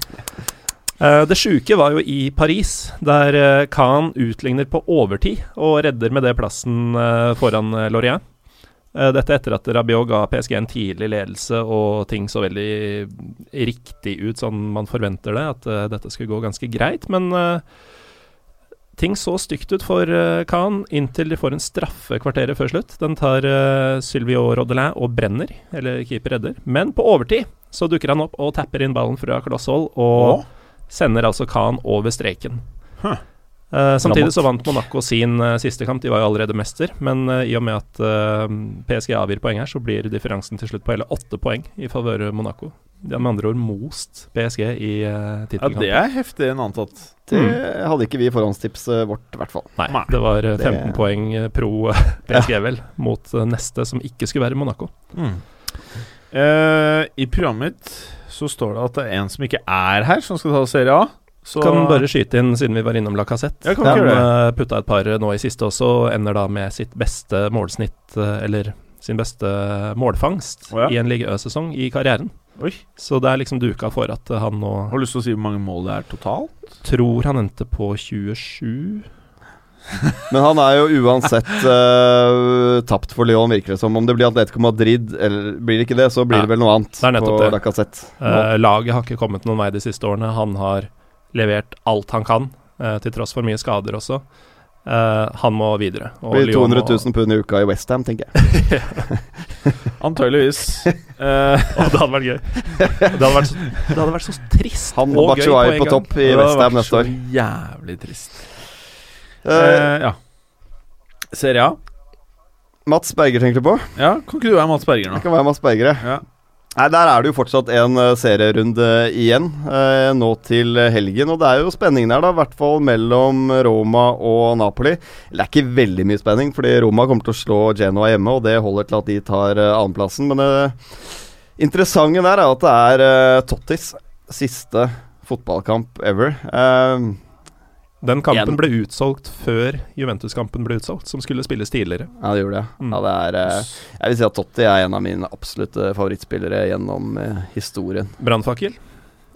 Eh, det sjuke var jo i Paris, der uh, Khan utligner på overtid og redder med det plassen foran Lorient. Dette etter at Rabiot ga PSG en tidlig ledelse, og ting så veldig riktig ut, sånn man forventer det, at dette skulle gå ganske greit. Men ting så stygt ut for Khan inntil de får en straffe kvarteret før slutt. Den tar Sylvio Rodelin og brenner, eller keeper redder. Men på overtid så dukker han opp og tapper inn ballen fra klosshold. og Åh. sender altså Khan over streken. Huh. Eh, samtidig så vant Monaco sin uh, siste kamp, de var jo allerede mester. Men uh, i og med at PSG avgir poeng her, så blir differansen til slutt på hele åtte poeng i favør Monaco. De har med andre ord most PSG i uh, Ja, det er heftig en antatt. Det hadde ikke vi i forhåndstipset vårt, i hvert fall. Nei, Nei. det var eh, 15 Det- poeng pro PSG, vel, mot neste, som ikke skulle være Monaco. Eh, I programmet så står det at det er en som ikke er her, som skal ta Serie A. Så Kan bare skyte inn, siden vi var innom Lacassette. Ja, Han eh, putta et par nå i siste også, og ender da med sitt beste målsnitt, eh, eller sin beste målfangst, oh, ja. i en Ligue Ø-sesong i karrieren. Oi. Så det er liksom duka for at eh, han nå Har du lyst til å si hvor mange mål det er totalt? tror han endte på 27. Men han er jo uansett uh, tapt for Lyon, virker det som. Om det blir Atletico Madrid, eller blir det ikke det, så blir Ja, det vel noe annet det er nettopp på det. Lacassette. Eh, laget har ikke kommet noen vei de siste årene. Han har levert alt han kan, eh, til tross for mye skader også. Uh, han må videre. Det blir 200 må- 000 pund i uka i Westham, tenker jeg. Antageligvis. Uh, Å, det hadde vært gøy. Det hadde vært så, det hadde vært så trist Han og og gøy på en gang. på topp i det hadde vært. Så jævlig trist. Uh, Eh, ja. Serie A. Mats Berger tenker du på? Ja, kan ikke du være Mats Berger nå? Jeg kan være Mats Berger, ja. Nei, Der er det jo fortsatt en eh, serierunde igjen, eh, nå til helgen. Og det er jo spenning der, da, i hvert fall mellom Roma og Napoli. Det er ikke veldig mye spenning, fordi Roma kommer til å slå Genoa hjemme, og det holder til at de tar eh, annenplassen. Men det interessante der er at det er eh, Tottis siste fotballkamp ever. Eh, Den kampen Igjen. ble utsolgt før Juventus-kampen ble utsolgt, som skulle spilles tidligere. ja, det gjorde det. Mm. Ja, det er eh, Jeg vil si at Totti er en av mine absolutte favorittspillere gjennom eh, historien. Brannfakkel.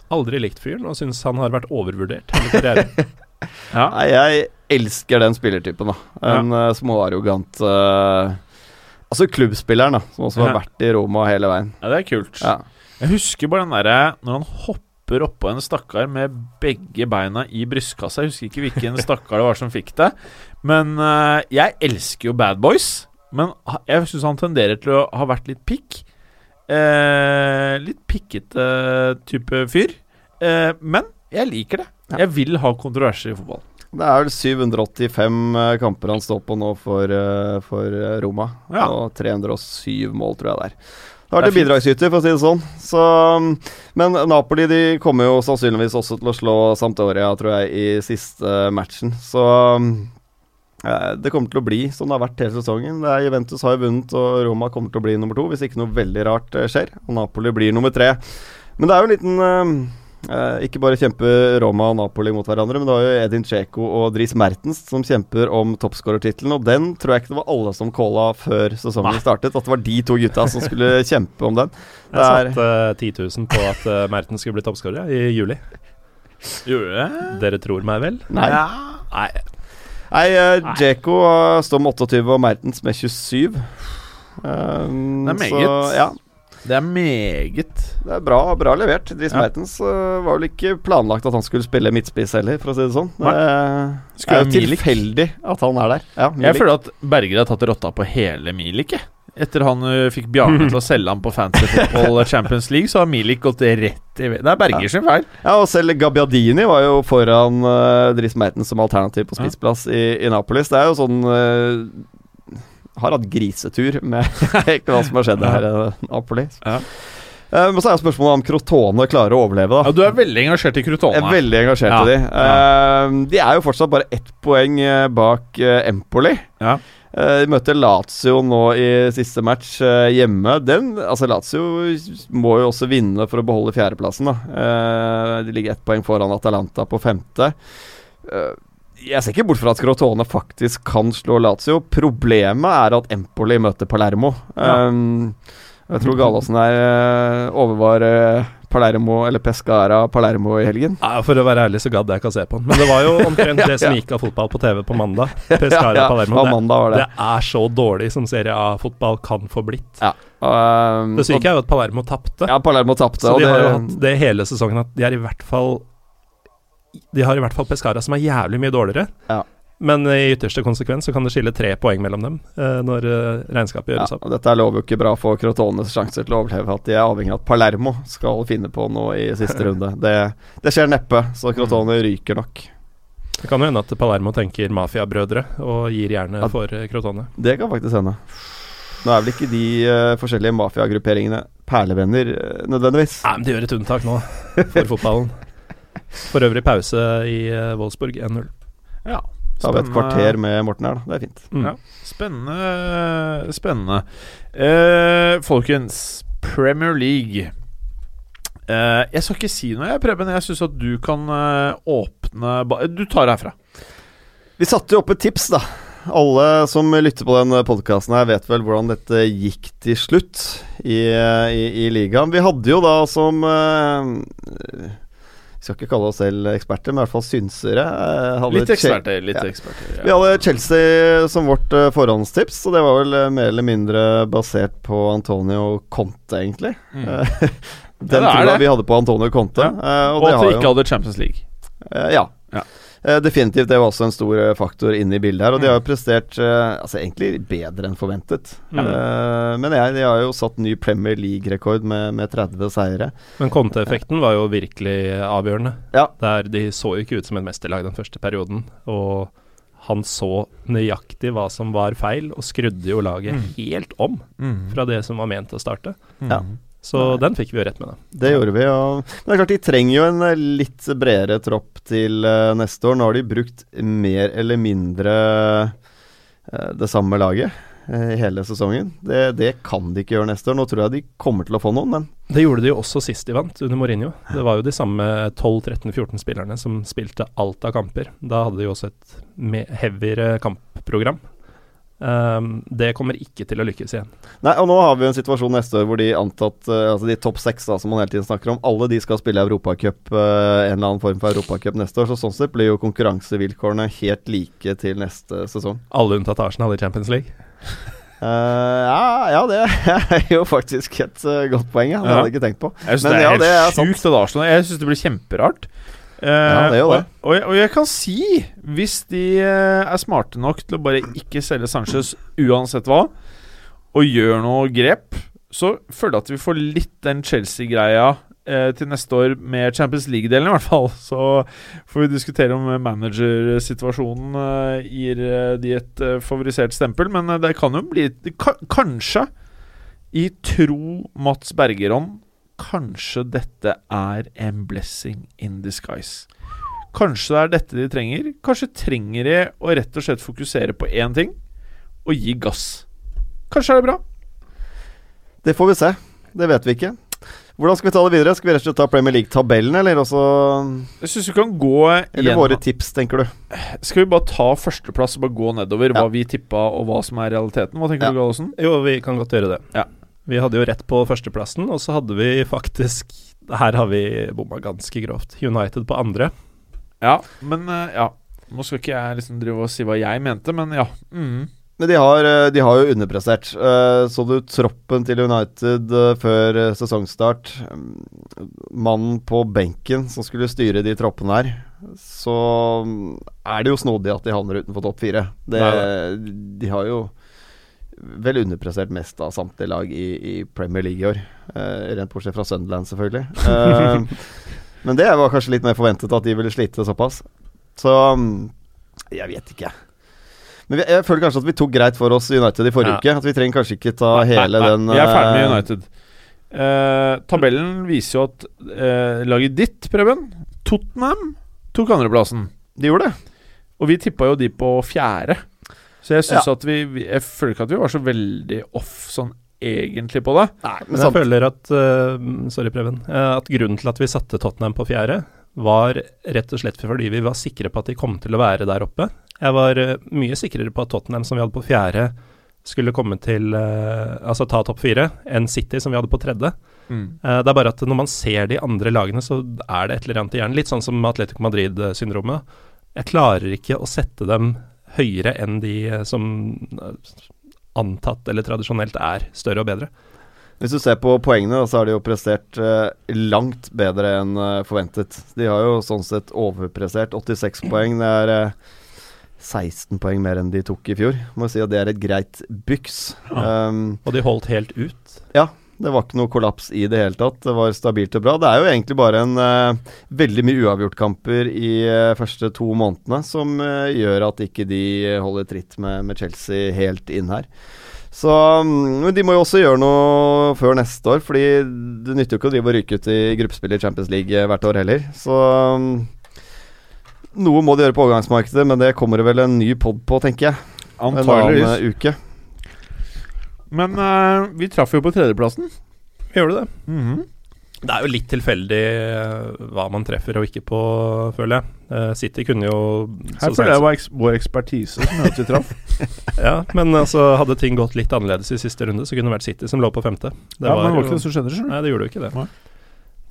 Aldri likt fyren, og syns han har vært overvurdert hele karrieren. Ja. Nei, jeg elsker den spillertypen, da. En ja. småarrogant uh, Altså klubbspilleren, da, som også har Ja. vært i Roma hele veien. ja, det er kult. Ja. Jeg husker bare den derre når han hopper oppå en stakkar med begge beina i brystkassa. Jeg husker ikke hvilken stakkar det var som fikk det. Men uh, jeg elsker jo Bad Boys. Men jeg syns han tenderer til å ha vært litt pikk. Eh, litt pikkete type fyr. Eh, men jeg liker det. Ja. Jeg vil ha kontroverser i fotball. Det er vel 785 uh, kamper han står på nå for, uh, for Roma. Ja. Og 307 mål, tror jeg det er. Det har vært en bidragsyter, for å si det sånn. Så, um, men Napoli de kommer jo sannsynligvis også til å slå Sampdoria, tror jeg, i siste matchen. Så um, det kommer til å bli som det har vært hele sesongen. Det Juventus har jo vunnet, og Roma kommer til å bli nummer to hvis ikke noe veldig rart eh, skjer. Og Napoli blir nummer tre. Men det er jo en liten eh, eh, Ikke bare kjemper Roma og Napoli mot hverandre, men det var jo Edin Dzeko og Dries Mertens som kjemper om toppskårertittelen. Og den tror jeg ikke det var alle som calla før sesongen Nei. startet. At det var de to gutta som skulle kjempe om den. Det Jeg er, satte uh, 10 000 på at uh, Mertens skulle bli toppskårer ja, i juli. Dere tror meg vel? nei. Ja. Nei. Nei, uh, Dzeko uh, står med 28 og Mertens med 27. Um, Det er meget. Så, ja, Det er meget. det er bra, bra levert. Dries Ja. Mertens uh, var vel ikke planlagt at han skulle spille midtspiss heller, for å si det sånn. Det Skulle er jo tilfeldig at han er der. Ja, Jeg føler at Berger har tatt rotta på hele Milik. jeg. Etter han uh, fikk Bjarne til å selge ham på Fantasy Football Champions League, så har Milik gått rett i vei. Det er Berger sin feil. Ja, og selv Gabbiadini var jo foran uh, Dries Mertens som alternativ på Ja. i, i Napolis. Det er jo sånn uh, Har hatt grisetur med ikke hva som har skjedd her i Napoli. Ja. Uh, men så er det spørsmålet om Crotone klarer å overleve, da. Ja, Du er veldig engasjert i Jeg er veldig engasjert Ja, i de. Uh, de er jo fortsatt bare ett poeng bak uh, Empoli. Ja. De møter Lazio nå i siste match hjemme. Den, altså Lazio må jo også vinne for å beholde fjerdeplassen. da. De ligger ett poeng foran Atalanta på femte. Jeg ser ikke bort fra at Crotone faktisk kan slå Lazio. Problemet er at Empoli møter Palermo. Ja. Um, jeg tror Galaasen her uh, overvar uh, Palermo, eller Pescara Palermo i helgen. Ja, for å være ærlig så gadd jeg ikke å se på den. Men det var jo omtrent det som gikk av fotball på TV på mandag. Pescara Ja, ja, Palermo. Det, mandag var det. det er så dårlig som Serie A-fotball kan få blitt. Um, Det syke er jo at Palermo tapte. Ja, Palermo tapte. Så og de har jo hatt det hele sesongen at de er i hvert fall De har i hvert fall Pescara som er jævlig mye dårligere. Ja. Men i ytterste konsekvens så kan det skille tre poeng mellom dem eh, når eh, regnskapet ja, gjøres opp. og Dette lover jo ikke bra for Crotones sjanser til å overleve. At de er avhengig av at Palermo skal finne på noe i siste runde. Det, det skjer neppe, så Crotone ryker nok. Det kan jo hende at Palermo tenker mafiabrødre og gir jernet Ja. for eh, Crotone. Det kan faktisk hende. Nå er vel ikke de uh, forskjellige mafiagrupperingene perlevenner nødvendigvis. Nei, men de gjør et unntak nå for fotballen. For øvrig pause i eh, Wolfsburg 1-0. Ja. Da har vi et kvarter med Morten her, da. Det er fint. Mm. Ja. Spennende. Spennende. Eh, folkens, Premier League. Eh, jeg skal ikke si noe, jeg, Preben. Jeg syns at du kan eh, åpne ba Du tar det herfra. Vi satte jo opp et tips, da. Alle som lytter på den podkasten her, vet vel hvordan dette gikk til slutt i, i, i ligaen. Vi hadde jo da som eh, skal ikke kalle oss selv eksperter, men i hvert fall synsere. eh, Litt eksperter. Litt Ja. eksperter Vi hadde Chelsea som vårt eh, forhåndstips, og det var vel eh, mer eller mindre basert på Antonio Conte, egentlig. Mm. Den Ja, det. vi hadde på Antonio Conte. Ja. Og det at vi ikke hadde Champions League. Ja. Ja. Eh, definitivt. Det var også en stor eh, faktor inne i bildet her. Og de Mm. har jo prestert eh, altså egentlig bedre enn forventet. Mm. Eh, men jeg, de har jo satt ny Premier League-rekord med, med 30 seire. Men Conte-effekten var jo virkelig avgjørende. Ja. Der De så jo ikke ut som et mesterlag den første perioden. Og han så nøyaktig hva som var feil, og skrudde jo laget Mm. helt om fra det som var ment å starte. Ja. Så Nei. den fikk vi jo rett med, da. Det gjorde vi. Og, men det er klart de trenger jo en eh, litt bredere tropp til eh, neste år. Nå har de brukt mer eller mindre eh, det samme laget i hele sesongen. Det, det kan de ikke gjøre neste år. Nå tror jeg de kommer til å få noen, men Det gjorde de jo også sist de vant, under Mourinho. Det var jo de samme 12-13-14 spillerne som spilte alt av kamper. Da hadde de jo også et heavyere kampprogram. Um, det kommer ikke til å lykkes igjen. Nei, og nå har vi en situasjon neste år hvor de antatt uh, Altså de topp seks da, som man hele tiden snakker om, alle de skal spille Europacup, uh, en eller annen form for Europacup neste år. Så sånn sett blir jo konkurransevilkårene helt like til neste sesong. Alle unntatt Arsenal i Champions League. uh, ja, ja, det er jo faktisk et godt poeng. Ja. Det hadde jeg ikke tenkt på. Jeg syns det er ja, helt det sjukt at Arsenal Jeg syns det blir kjemperart. Eh, Ja, det er jo det. Og, og, jeg, og jeg kan si, hvis de eh, er smarte nok til å bare ikke selge Sanchez uansett hva, og gjør noe grep, så føler jeg at vi får litt den Chelsea-greia eh, til neste år med Champions League-delen, i hvert fall. Så får vi diskutere om managersituasjonen eh, gir eh, de et eh, favorisert stempel, men eh, det kan jo bli det Kanskje, i tro Mats Bergeron Kanskje dette er en blessing in disguise. Kanskje det er dette de trenger. Kanskje trenger de å rett og slett fokusere på én ting og gi gass. Kanskje er det bra. Det får vi se. Det vet vi ikke. Hvordan skal vi ta det videre? Skal vi rett og slett ta Premier League-tabellen, eller også Jeg syns vi kan gå Eller våre tips, tenker du? Skal vi bare ta førsteplass og bare gå nedover Ja. hva vi tippa og hva som er realiteten? Hva tenker Ja. du, Gallosen? Jo, vi kan godt gjøre det. Ja. Vi hadde jo rett på førsteplassen, og så hadde vi faktisk Her har vi bomma ganske grovt. United på andre. Ja, men eh, ja. Nå skal ikke jeg liksom drive og si hva jeg mente, men ja. Mm. Men de har, eh, de har jo underprestert. Eh, Så du troppen til United før sesongstart? Mm, Mannen på benken som skulle styre de troppene her. Så mm, er det jo snodig at de havner utenfor topp fire. Det de har jo vel underprestert mest av samtlige lag i, i Premier League i år. Uh, rent bortsett fra Sunderland, selvfølgelig. Uh, men det var kanskje litt mer forventet at de ville slite såpass. Så um, jeg vet ikke. Men jeg føler kanskje at vi tok greit for oss United i forrige Ja. uke. At vi trenger kanskje ikke ta hele nei, den Vi er ferdig med eh, United. Eh, tabellen viser jo at eh, laget ditt, Preben, Tottenham, tok andreplassen. De gjorde det. Og vi tippa jo de på fjerde. Så jeg syns Ja. at vi, vi Jeg føler ikke at vi var så veldig off sånn egentlig på det. Men Men jeg sant. føler at uh, Sorry, Preben. Uh, at grunnen til at vi satte Tottenham på fjerde, var rett og slett fordi vi var sikre på at de kom til å være der oppe. Jeg var uh, mye sikrere på at Tottenham, som vi hadde på fjerde, skulle komme til Altså ta topp fire, enn City, som vi hadde på tredje. Mm. Eh, det er bare at når man ser de andre lagene, så er det et eller annet i hjernen. Litt sånn som Atletico Madrid-syndromet. Jeg klarer ikke å sette dem høyere enn de eh, som eh, antatt eller tradisjonelt er større og bedre. Hvis du ser på poengene, så har de jo prestert eh, langt bedre enn forventet. De har jo sånn sett overprestert. 86 poeng. Det er eh, 16 poeng mer enn de tok i fjor. Må si at det er et greit byks. Um, Og de holdt helt ut. Det var ikke noe kollaps i det hele tatt. Det var stabilt og bra. Det er jo egentlig bare en uh, veldig mye uavgjortkamper i uh, første to månedene som uh, gjør at ikke de holder tritt med, med Chelsea helt inn her. Så mm, Men de må jo også gjøre noe før neste år, fordi det nytter jo ikke å drive og ryke ut i gruppespill i Champions League hvert år heller. Så mm, noe må de gjøre på overgangsmarkedet, men det kommer det vel en ny pod på, tenker jeg. En annen uke. Men uh, vi traff jo på tredjeplassen. Gjør du det? Mhm. Det er jo litt tilfeldig eh, hva man treffer og ikke på, føler jeg. Eh, City kunne jo Her føler jeg det var eks vår ekspertise som gjorde at vi traff. Ja, men altså, hadde ting gått litt annerledes i siste runde, så kunne det vært City som lå på femte. Det ja, men det var ikke det som skjedde, skjønner du. Nei, det gjorde jo ikke det. Nei.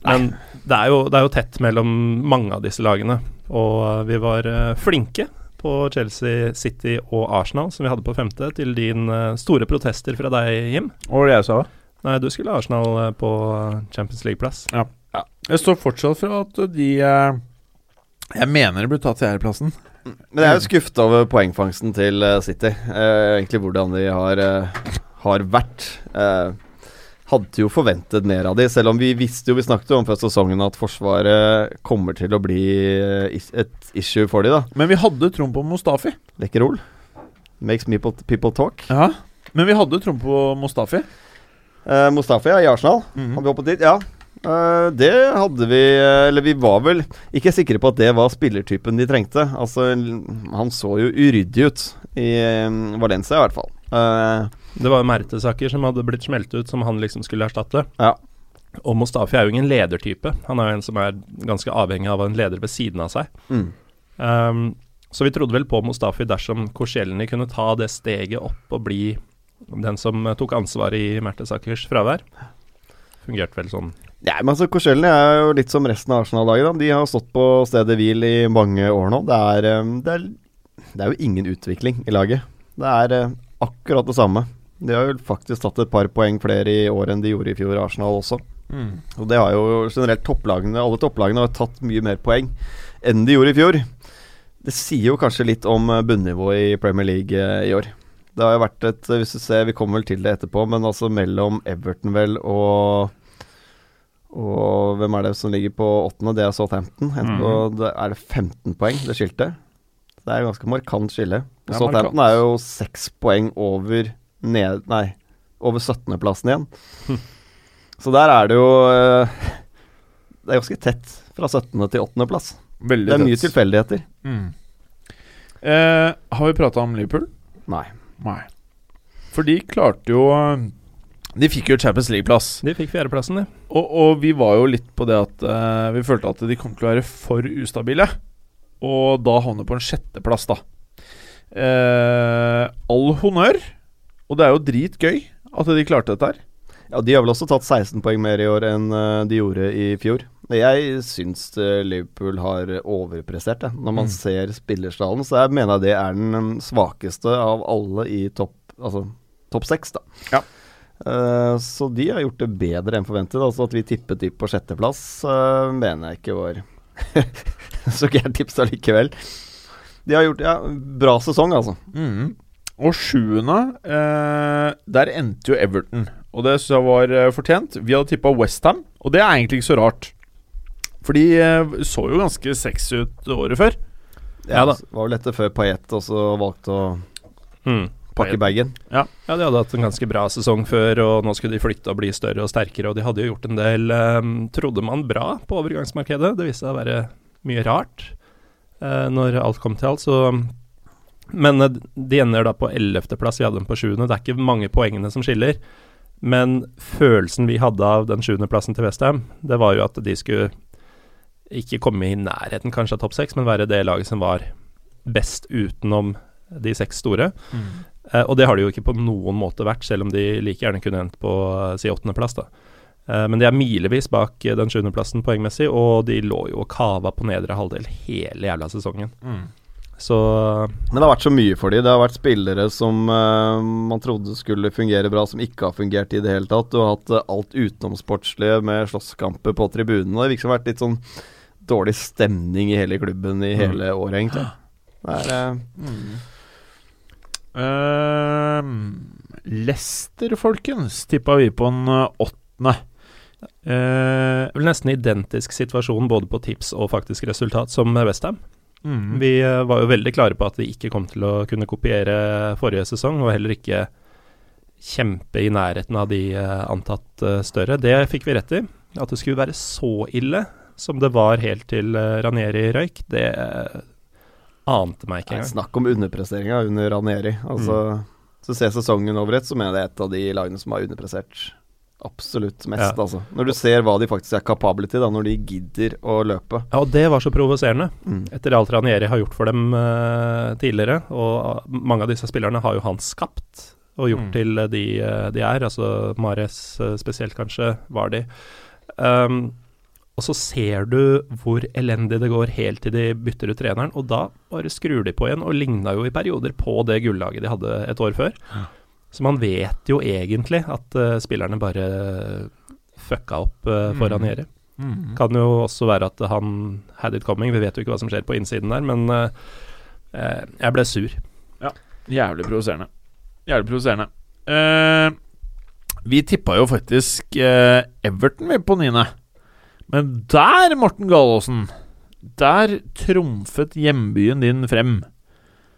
Men det er, jo, det er jo tett mellom mange av disse lagene, og vi var flinke på Chelsea, City og Arsenal, som vi hadde på femte, til din eh, store protester fra deg, Jim. Hva var det jeg sa? Nei, du skulle ha Arsenal eh, på Champions League-plass. Jeg står fortsatt for at de eh, Jeg mener det ble tatt fjerdeplassen. Men jeg er jo skuffet over poengfangsten til City. Eh, egentlig hvordan de har, har vært. Eh, hadde jo forventet mer av de, selv om vi visste jo Vi snakket jo om før sesongen at Forsvaret kommer til å bli eh, et issue for de da. Men vi hadde troen på Mustafi. Lekker ol. Makes people, people talk. Ja. Men vi hadde troen på Mustafi. Eh, Mustafi ja, i Arsenal. Mhm. Har vi hoppet dit? Ja. Eh, det hadde vi eh, Eller vi var vel ikke sikre på at det var spillertypen de trengte. Altså, han så jo uryddig ut i eh, Valencia, i hvert fall. Eh, Det var Mertesaker som hadde blitt smelt ut, som han liksom skulle erstatte. Ja. Og Mustafi er jo ingen ledertype. Han er jo en som er ganske avhengig av en leder ved siden av seg. mm. Um, så vi trodde vel på Mustafi dersom Korselny kunne ta det steget opp og bli den som eh, tok ansvar i Mertesakers fravær. Fungerte vel sånn. Ja, men altså Korselny er jo litt som resten av Arsenal-laget. De har stått på stedet hvil i mange år nå. Det er, eh, det er, det er jo ingen utvikling i laget. Det er eh, akkurat det samme. De har jo faktisk tatt et par poeng flere i år enn de gjorde i fjor, Arsenal også. Og det har jo generelt topplagene Alle topplagene har tatt mye mer poeng enn de gjorde i fjor. Det sier jo kanskje litt om eh, bunnivået i Premier League eh, i år. Det har jo vært et Hvis du ser, vi kommer vel til det etterpå, men altså mellom Everton vel og Og hvem er det som ligger på åttende? Det er Southampton. Mm. Det er det 15 poeng det skilte. Det er ganske markant skille. Southampton er jo seks poeng over ned... Nei, over 17.-plassen igjen. Så der er det jo eh, Det er ganske tett fra 17. til 8. plass. Veldig Det er mye tett. tilfeldigheter. Mm. Eh, har vi prata om Liverpool? Nei. Nei. For de klarte jo De fikk jo Champions League-plass. De fikk fjerdeplassen, de. Og, og vi var jo litt på det at eh, vi følte at de kom til å være for ustabile. Og da havne på en sjetteplass, da. Eh, all honnør. Og det er jo dritgøy at de klarte dette her. Ja, De har vel også tatt 16 poeng mer i år enn eh, de gjorde i fjor. Jeg syns eh, Liverpool har overprestert, Det. Når man Mm. ser spillerstallen. Så jeg mener det er den mm, svakeste av alle i topp Altså top seks. Ja. Uh, så de har gjort det bedre enn forventet. Altså At vi tippet de på sjetteplass, uh, mener jeg ikke var så gærent tips allikevel. De har gjort ja, bra sesong, altså. Mm. Og sjuende, eh, der endte jo Everton. Og det syns jeg var eh, fortjent. Vi hadde tippa Westham, og det er egentlig ikke så rart. For de eh, så jo ganske sexy ut året før. Ja, Ja da. det var vel dette før Paillette også valgte å Mm. pakke bagen. Ja, de hadde hatt en ganske bra sesong før, og nå skulle de flytte og bli større og sterkere, og de hadde jo gjort en del, eh, trodde man, bra på overgangsmarkedet. Det viste seg å være mye rart eh, når alt kom til alt, så Men eh, de ender da på ellevteplass, vi hadde dem på sjuende. Det er ikke mange poengene som skiller. Men følelsen vi hadde av den sjuendeplassen til Westham, det var jo at de skulle ikke komme i nærheten kanskje av topp seks, men være det laget som var best utenom de seks store. Eh, og det har de jo ikke på noen måte vært, selv om de like gjerne kunne endt på eh, si åttendeplass. da. Eh, men de er milevis bak eh, den sjuendeplassen poengmessig, og de lå jo og kava på nedre halvdel hele jævla sesongen. Mm. Så Men det har vært så mye for dem. Det har vært spillere som uh, man trodde skulle fungere bra, som ikke har fungert i det hele tatt. Du har hatt uh, alt utenomsportslige med slåsskamper på tribunene. Det har liksom vært litt sånn dårlig stemning i hele klubben i hele året, egentlig. Det er, eh, Ehm, Lester, folkens, tippa vi på en eh, åttende. Uh, nesten identisk situasjon både på tips og faktisk resultat som Westham. Mm. Vi eh, var jo veldig klare på at vi ikke kom til å kunne kopiere forrige sesong, og heller ikke kjempe i nærheten av de eh, antatt eh, større. Det fikk vi rett i. At det skulle være så ille som det var helt til Ranieri røyk, det ante meg ikke engang. snakk om underpresteringa under Ranieri. Altså, Så ser sesongen over ett, så mener jeg det er et av de lagene som har underprestert absolutt mest. Ja. Altså. Når du ser hva de faktisk er kapable til, da, når de gidder å løpe. Ja, og det var så provoserende. Mm. Etter alt Ranieri har gjort for dem uh, tidligere, og mange av disse spillerne har jo han skapt og gjort Mm. til de uh, de er, altså Mares eh, spesielt kanskje, var de. Um, og så ser du hvor elendig det går helt til de bytter ut treneren, og da bare skrur de på igjen, og ligna jo i perioder på det gullaget de hadde et år før. Så man vet jo egentlig at uh, spillerne bare fucka opp uh, for Mm. Ranieri. Mm. Kan jo også være at han had it coming, vi vet jo ikke hva som skjer på innsiden der, men eh, eh, jeg ble sur. Ja. Jævlig provoserende. Jævlig provoserende. Eh, vi tippa jo faktisk eh, Everton vi på niende. Men der, Morten Gallaasen, der trumfet hjembyen din frem.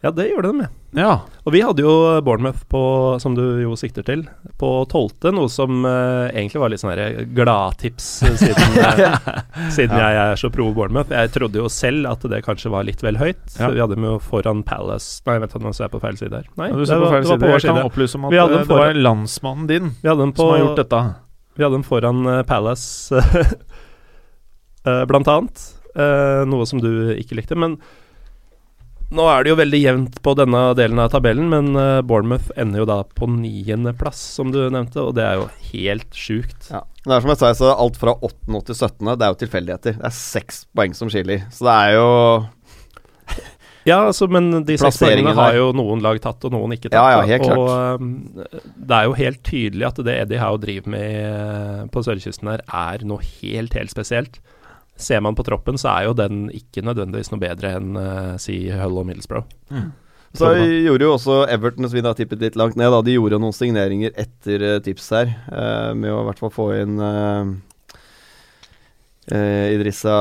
Ja, det gjorde de, ja. Ja. Og vi hadde jo Bournemouth på, som du jo sikter til, på tolvte, noe som eh, egentlig var litt sånn gladtips eh, siden, ja. siden jeg er så pro Bournemouth. Jeg trodde jo selv at det kanskje var litt vel høyt. Ja. Vi hadde dem jo foran Palace Nei, vent, nå ser jeg på feil side her. Nei, Ja, det, på var, feil det var på vår Jeg kan side. opplyse om at eh, det var landsmannen din Vi hadde dem på som har gjort dette. Vi hadde dem foran uh, Palace, uh, blant annet. Uh, noe som du ikke likte. Men nå er det jo veldig jevnt på denne delen av tabellen, men uh, Bournemouth ender jo da på niendeplass, som du nevnte, og det er jo helt sjukt. Ja. Det er som jeg sa, så alt fra 8. til 17. Det er jo tilfeldigheter. Det er seks poeng som skiller. Så det er jo Ja, altså, men de seks poengene har jo noen lag tatt, og noen ikke tatt. Ja, ja, helt klart. Og um, det er jo helt tydelig at det Eddie Howe driver med eh, på sørkysten her, er noe helt, helt spesielt. Ser man på troppen, så er jo den ikke nødvendigvis noe bedre enn uh, si Hull og Middlesbrough. Så gjorde jo også Everton, som vi da tippet litt langt ned, da, de gjorde noen signeringer etter uh, tips her, uh, med å i hvert fall få inn uh, Idrissa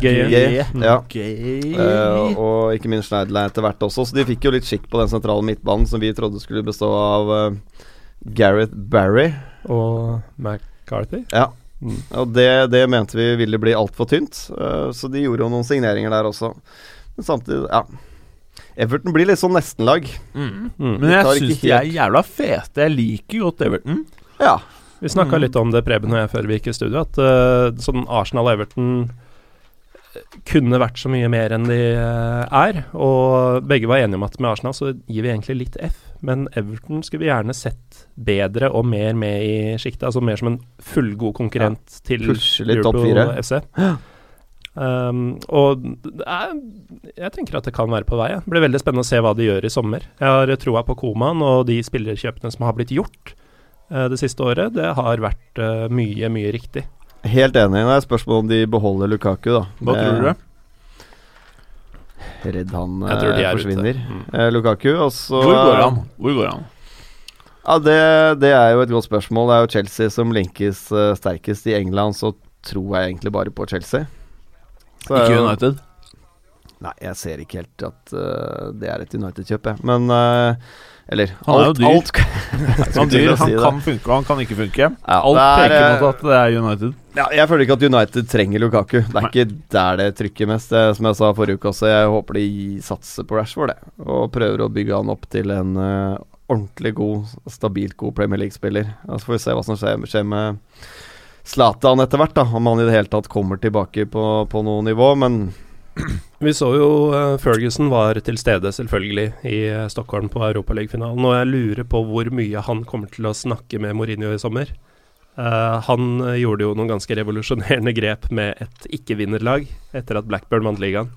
Gay Gueye, Ja. Gøy. Eh, og ikke minst Schneiderlein etter hvert også, så de fikk jo litt skikk på den sentrale midtbanen, som vi trodde skulle bestå av Gareth Barry. Og McCarthy. Ja. Mm. Og det, det mente vi ville bli altfor tynt, eh, så de gjorde jo noen signeringer der også. Men samtidig, ja. Everton blir litt sånn nestenlag. Mm. Mm. Men jeg syns de er jævla fete. Jeg liker godt Everton. Ja. Vi snakka Mm. litt om det, Preben og jeg, før vi gikk i studio, at uh, sånn Arsenal-Everton kunne vært så mye mer enn de eh, er. Og begge var enige om at med Arsenal så gir vi egentlig litt F, men Everton skulle vi gjerne sett bedre og mer med i sjiktet. Altså mer som en fullgod konkurrent til pushe litt Liverpool. FC. Um, og er, jeg tenker at det kan være på vei. Det blir veldig spennende å se hva de gjør i sommer. Jeg har troa på Koman og de spillerkjøpene som har blitt gjort uh, det siste året. Det har vært uh, mye, mye riktig. Helt enig. Det er spørsmål om de beholder Lukaku, da. Hva Det- tror du? Redd han eh, er forsvinner. Mm. Eh, Lukaku, og så Hvor går han? Hvor går han? Ja, det, det er jo et godt spørsmål. Det er jo Chelsea som linkes uh, sterkest i England, så tror jeg egentlig bare på Chelsea. Så Ikke jo- United? Nei, jeg ser ikke helt at uh, det er et United-kjøp, jeg. Men eh, Eller Han er jo dyr. alt Han, dyr, han si kan funke, og han kan ikke funke. Ja, Alt er, peker eh, mot at det er United. Ja, jeg føler ikke at United trenger Lukaku. Det er Nei. ikke der det trykker mest. Det, som jeg sa forrige uke også, jeg håper de satser på Rashford, det. Og prøver å bygge han opp til en uh, ordentlig god, stabilt god Premier League-spiller. Så altså får vi se hva som skjer, skjer med Zlatan etter hvert, da. Om han i det hele tatt kommer tilbake på, på noe nivå. Men Vi så jo eh, Ferguson var til stede, selvfølgelig, i eh, Stockholm på Europaligafinalen. Og jeg lurer på hvor mye han kommer til å snakke med Mourinho i sommer. Uh, han gjorde jo noen ganske revolusjonerende grep med et ikke-vinnerlag etter at Blackburn vant ligaen.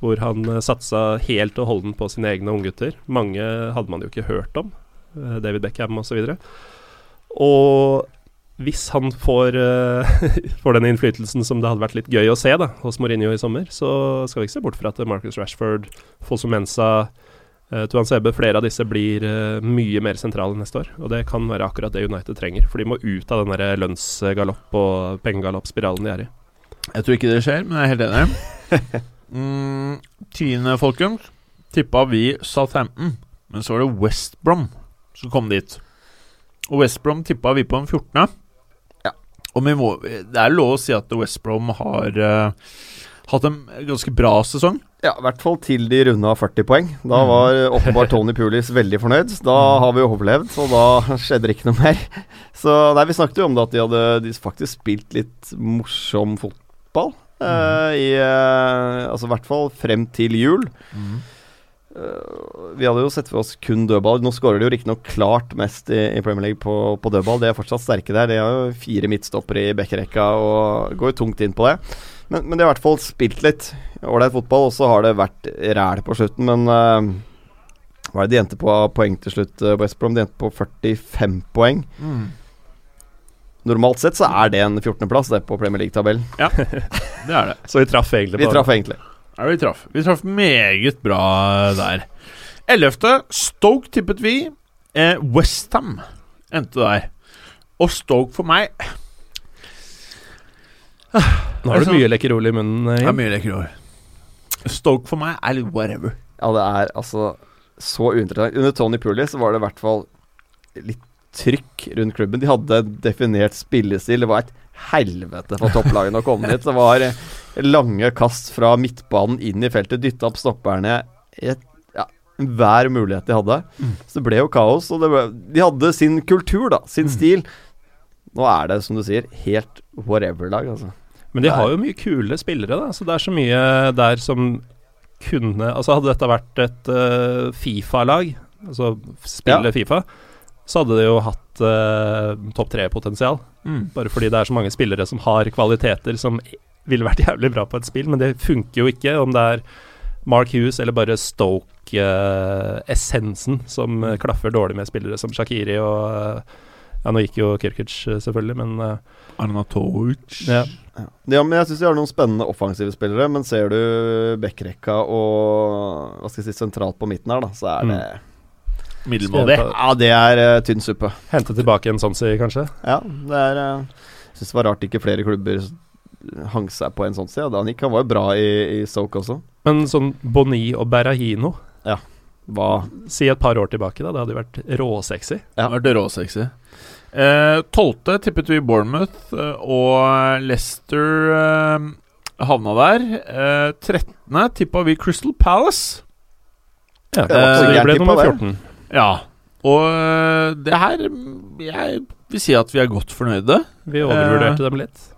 Hvor han satsa helt og holdent på sine egne unggutter. Mange hadde man jo ikke hørt om. David Beckham osv. Og, og hvis han får, uh, får den innflytelsen som det hadde vært litt gøy å se da, hos Mourinho i sommer, så skal vi ikke se bort fra at Marcus Rashford, Fosso Mensa, uh, Tuan Sebe, flere av disse blir uh, mye mer sentrale neste år. Og det kan være akkurat det United trenger. For de må ut av den lønnsgalopp- og pengegaloppspiralen de er i. Jeg tror ikke det skjer, men jeg er helt enig. mm, tiende, folkens, tippa vi Southampton. Men så var det West Brom som kom dit. Og West Brom tippa vi på den 14. Og må, det er lov å si at West Brom har uh, hatt en ganske bra sesong. Ja, i hvert fall til de runda 40 poeng. Da Mm. var åpenbart Tony Pulis veldig fornøyd. Da har vi overlevd, og da skjedde det ikke noe mer. Så nei, vi snakket jo om det at de hadde de faktisk spilt litt morsom fotball. Uh, I uh, Altså i hvert fall frem til jul. Eh, vi hadde jo sett for oss kun dødball. Nå skårer de jo riktignok klart mest i, i Premier League på, på dødball. De er fortsatt sterke der. De har jo fire midtstoppere i bekkerekka og går jo tungt inn på det. Men, men de har i hvert fall spilt litt ålreit fotball, og så har det vært ræl på slutten. Men uh, hva er det de endte på av poeng til slutt, uh, West Brom? De endte på 45 poeng. Normalt sett så er det en 14.-plass, det, på Premier League-tabellen. Ja, Det er det. Så vi traff egentlig Vi på traff egentlig. Ja, vi traff. Vi traff meget bra der. Ellevte, Stoke tippet vi. Eh, Westham endte der. Og Stoke for meg Nå har du mye Lekkerol i munnen. eh, er mye lekkerol. Stoke for meg er litt whatever. Ja, det er altså så uinteressant. Under Tony Pooley så var det i hvert fall litt trykk rundt klubben. De hadde definert spillestil. Det var et helvete for topplagene å komme dit. Det var lange kast fra midtbanen inn i feltet, dytta opp stopperne et, ja, hver mulighet de hadde. Så det ble jo kaos. Og ble, de hadde sin kultur, da. Sin stil. Nå er det, som du sier, helt whatever-lag, altså. Men de har jo mye kule spillere, da. Så det er så mye der som kunne Altså Hadde dette vært et uh, Fifa-lag, altså spille Ja. Fifa, så hadde de jo hatt uh, topp tre-potensial. Bare fordi det er så mange spillere som har kvaliteter som ville vært jævlig bra på et spill, men det funker jo ikke om det er Mark Hughes eller bare Stoke-essensen som uh, klaffer dårlig med spillere som Shakiri og eh, Ja, nå gikk jo Kirkic, eh, selvfølgelig, men eh, Arnatovic. ja. Ja, men jeg syns de har noen spennende offensive spillere. Men ser du backrekka og hva skal jeg si, sentralt på midten her, da, så er det Middelmådig. Ja, det er uh, tynn suppe. Hente tilbake en Sonsi, kanskje? Ja, det er uh, Syns det var rart ikke flere klubber hang seg på en sånn sted. Han, gikk, han var jo bra i, i Stoke også. Men sånn Boni og Berahino Hva Si et par år tilbake, da. Det hadde jo vært råsexy. Ja. Det hadde vært råsexy. Eh, Tolvte tippet vi Bournemouth, eh, og Leicester eh, havna der. Eh, Trettende tippa vi Crystal Palace. Ja, det var ikke så gærent ble nummer det. 14. Ja. Og eh, det her Jeg vil si at vi er godt fornøyde. Vi overvurderte dem litt.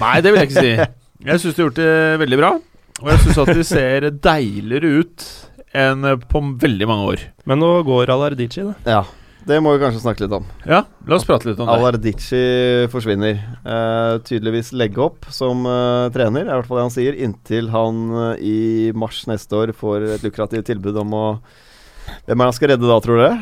Nei, det vil jeg ikke si. Jeg syns de har gjort det veldig bra. Og jeg syns at de ser deiligere ut enn på veldig mange år. Men nå går Alardici, da. Ja, det må vi kanskje snakke litt om. Ja, la oss prate litt om det. Alardici forsvinner. Eh, tydeligvis legge opp som eh, trener, er i hvert fall det han sier, inntil han eh, i mars neste år får et lukrativt tilbud om å Hvem er han skal redde da, tror dere?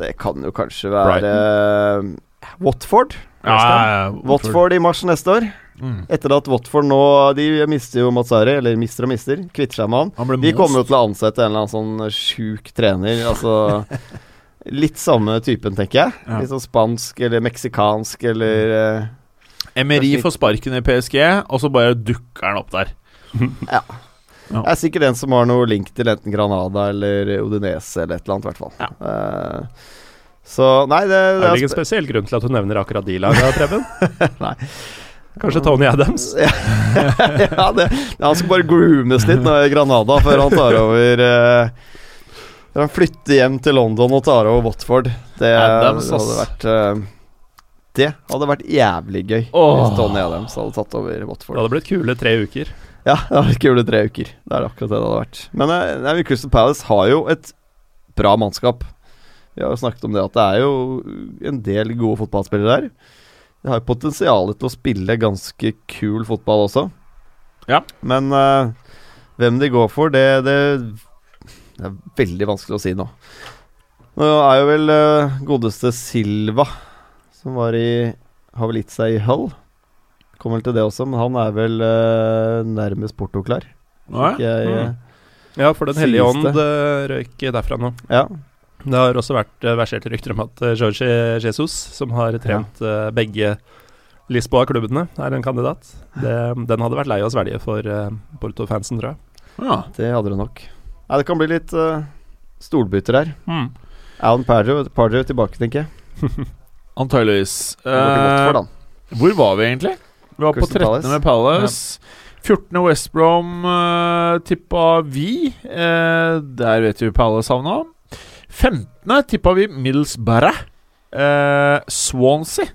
Det kan jo kanskje være uh, Watford. Ja, ja, ja, Watford i mars neste år. Mm. Etter at Watford nå De mister jo Mazzari, eller mister og mister. Kvitter seg med han. De kommer jo til å ansette en eller annen sånn sjuk trener. Altså Litt samme typen, tenker jeg. Litt sånn spansk eller meksikansk eller uh, Emery får sparken i PSG, og så bare dukker han opp der. Ja. Ja. Det er sikkert en som har noe link til enten Granada eller Odinese eller et eller annet, i hvert fall. Ja. Uh, så nei, det, Det er er ingen spesiell grunn til at du nevner akkurat de laga, Preben. Nei. Kanskje Tony Adams? ja, det, han skal bare groomes litt nå i Granada før han tar over uh, Når han flytter hjem til London og tar over Watford. Det Adams, hadde vært uh, Det hadde vært jævlig gøy oh. hvis Tony Adams hadde tatt over Watford. Det hadde blitt kule tre uker. Ja, det hadde ikke gjort det tre uker. Det er akkurat det det hadde vært. Men eh, nei, Crystal Palace har jo et bra mannskap. Vi har jo snakket om det at det er jo en del gode fotballspillere der. De har jo potensial til å spille ganske kul fotball også. Ja. Men uh, hvem de går for, det, det, det er veldig vanskelig å si nå. Nå er jo vel uh, godeste Silva, som var i Har vel gitt seg i Hull. Kommer vel til det også, men han er vel uh, nærmest Porto-klar. Jeg, Mm. Ja, for Den hellige ånd det. eh, røyk derfra nå. Ja. Det har også vært uh, verserte rykter om at uh, Jorge Jesus, som har trent eh, begge Lisboa-klubbene, er en kandidat. Det, den hadde vært lei å svelge for uh, Porto-fansen, tror jeg. Ja. Det hadde det nok. Nei, det kan bli litt uh, stolbytter her. Mm. Alan Pardew, Pardew tilbake, tenker jeg. Antageligvis. Eh, hvor var vi egentlig? Vi var på Crystal 13. Med Palace. 14. West Brom uh, tippa vi. Uh, der vet vi Palace havna. 15. tippa vi Middlesbrough. Uh, Swansea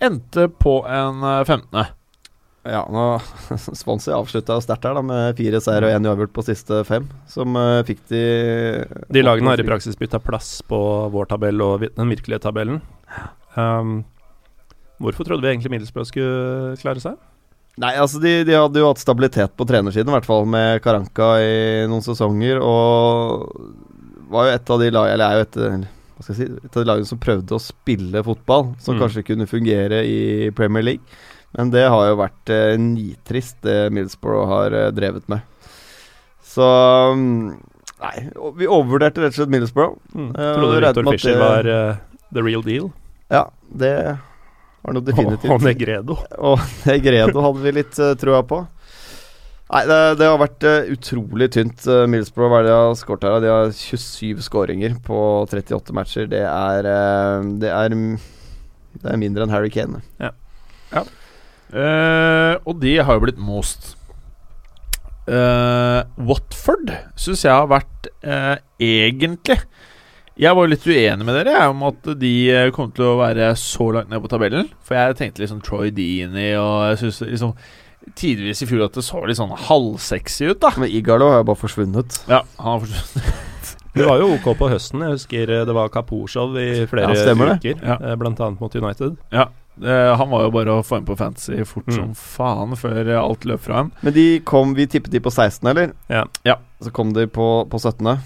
endte på en eh, 15. Ja, nå Swansea avslutta sterkt her, da, med fire seier og én uavgjort på siste fem. Som uh, fikk de De lagene har i praksis bytta plass på vår tabell og den virkelige tabellen. Um, hvorfor trodde vi egentlig Middlesbrough skulle klare seg? Nei, altså de, de hadde jo hatt stabilitet på trenersiden, i hvert fall med Karanka i noen sesonger. Og var jo et av de lag, eller er jo et, hva skal jeg si, et av de lagene som prøvde å spille fotball, som Mm. kanskje kunne fungere i Premier League. Men det har jo vært eh, nitrist, det Middlesbrough har eh, drevet med. Så mm, Nei, vi overvurderte rett og slett Middlesbrough. Mm. Eh, Trodde og Victor Fischer var uh, the real deal. Ja, det var noe definitivt. Og Negredo. Og Negredo hadde vi litt uh, trua på. Nei, det, det har vært eh, utrolig tynt. Uh, hva er det de har skåret her? De har 27 skåringer på 38 matcher. Det er eh, Det er Det er mindre enn Harry Kane. Eh, og de har jo blitt most. Uh, Watford syns jeg har vært uh, egentlig Jeg var litt uenig med dere om at de eh, kom til å være så langt ned på tabellen. For jeg tenkte liksom Troy Deany og jeg synes liksom tidvis i fjor at det så litt sånn halvsexy ut, da. Men Igalo har jo bare forsvunnet. Ja, han har forsvunnet. Det var jo OK på høsten. Jeg husker eh, det var Kaporshow i flere Ja, uker, Ja. eh, blant annet mot United. Ja han var jo bare å få inn på fantasy fort Mm. som faen før alt løp fra ham. Men de kom Vi tippet de på 16., eller? Ja. Ja. Så kom de på, på 17.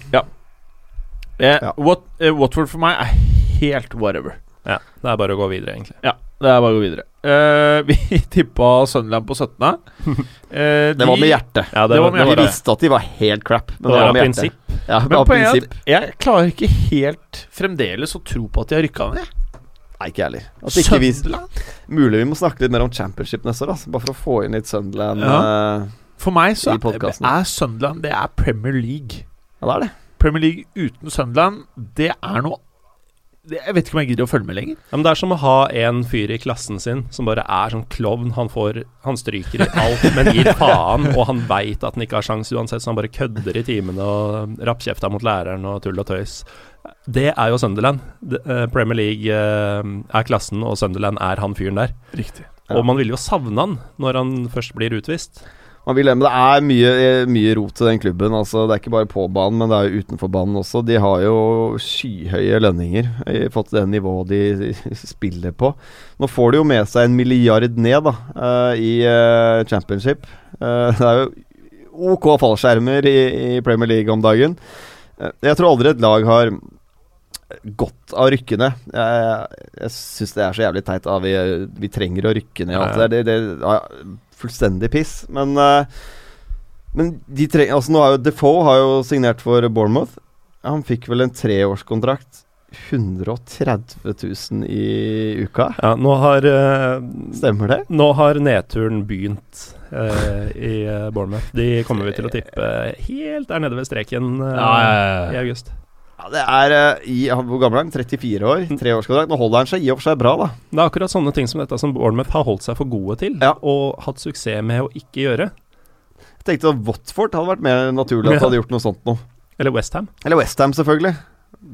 Eh, Ja. What, uh, Watford for meg er helt whatever. Ja, Det er bare å gå videre, egentlig. Ja, det er bare å gå videre. Uh, vi tippa Sunderland på 17. Uh, Det var med hjertet. Ja, Det var med Vi hjertet. visste at de var helt crap, men Det var det med hjertet. prinsipp. Ja, Men prinsipp. at jeg klarer ikke helt fremdeles å tro på at de har rykka ned. Nei, ikke jeg heller. Vi? Mulig vi må snakke litt mer om championship neste år, altså, bare for å få inn litt Sunderland. Ja. eh, For meg så er, er Sunderland Det er Premier League. ja, det er det. Premier League uten Sunderland, det er noe det, Jeg vet ikke om jeg gidder å følge med lenger. Ja, men Det er som å ha en fyr i klassen sin som bare er sånn klovn. Han, får, han stryker i alt, men gir faen, og han veit at han ikke har sjans uansett, så han bare kødder i timene og rappkjefta mot læreren og tull og tøys. Det er jo Sunderland. Eh, Premier League eh, er klassen, og Sunderland er han fyren der. Riktig. Ja. Og man vil jo savne han når han først blir utvist. Man vil det, men det er mye, eh, mye rot til den klubben. Altså, det er ikke bare på banen, men det er jo utenfor banen også. De har jo skyhøye lønninger Fått forhold til det nivået de spiller på. Nå får de jo med seg en milliard ned da, eh, i eh, championship. Eh, det er jo OK fallskjermer i, i Premier League om dagen. Eh, jeg tror aldri et lag har godt av å rykke ned. Jeg, jeg syns det er så jævlig teit. at vi, vi trenger å rykke ned. Ja, ja. det, det, det fullstendig piss. Men, eh, men de tre, altså nå har jo Defoe har jo signert for Bournemouth. Han fikk vel en treårskontrakt. 130 000 i uka. Ja, nå har uh, Stemmer det? Nå har nedturen begynt uh, i Bournemouth. De kommer vi til å tippe helt der nede ved streken eh, i august. Ja, det er eh, i Hvor gammel er han? 34 år? Treårskontrakt. Nå holder han seg i og for seg bra, da. Det er akkurat sånne ting som dette som Bournemouth har holdt seg for gode til, Ja. og hatt suksess med å ikke gjøre. Jeg tenkte at Watford hadde vært mer naturlig at de hadde gjort noe sånt noe. Eller Westham. Eller Westham, selvfølgelig.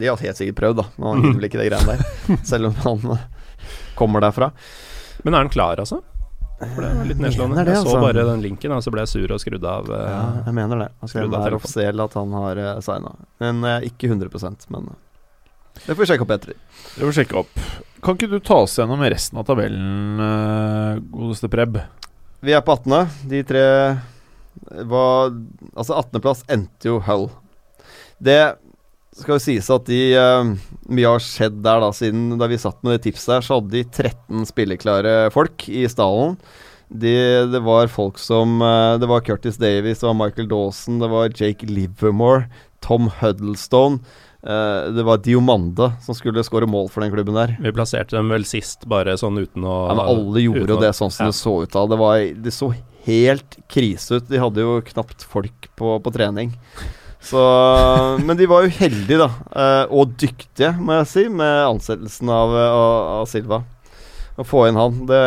De har helt sikkert prøvd, da. Men han gidder vel ikke det greiene der. Selv om han eh, kommer derfra. Men er han klar, altså? For det var litt nedslående. Det, jeg så altså. bare den linken, og så ble jeg sur og skrudd av. eh, Ja, jeg mener det. Altså, det er offisiell at han har uh, signa. Men eh, ikke 100% men eh, det får vi sjekke opp etter. Det får vi sjekke opp. Kan ikke du ta oss gjennom resten av tabellen, eh, godeste Preb? Vi er på 18. De tre var Altså, 18.-plass endte jo Hull. Det skal jo sies at de uh, Mye har skjedd der, da. Siden da vi satt med det tipset her, så hadde de 13 spilleklare folk i stallen. De, det var folk som uh, Det var Curtis Davies, det var Michael Dawson, det var Jake Livermore, Tom Huddlestone. Uh, det var Diomande som skulle skåre mål for den klubben der. Vi plasserte dem vel sist, bare sånn uten å Ja, men alle gjorde jo det sånn som ja. det så ut av. Det, var, det så helt krise ut. De hadde jo knapt folk på, på trening. Så, men de var jo heldige, da. eh, og dyktige, må jeg si, med ansettelsen av, av, av Silva. Å få inn han. Det,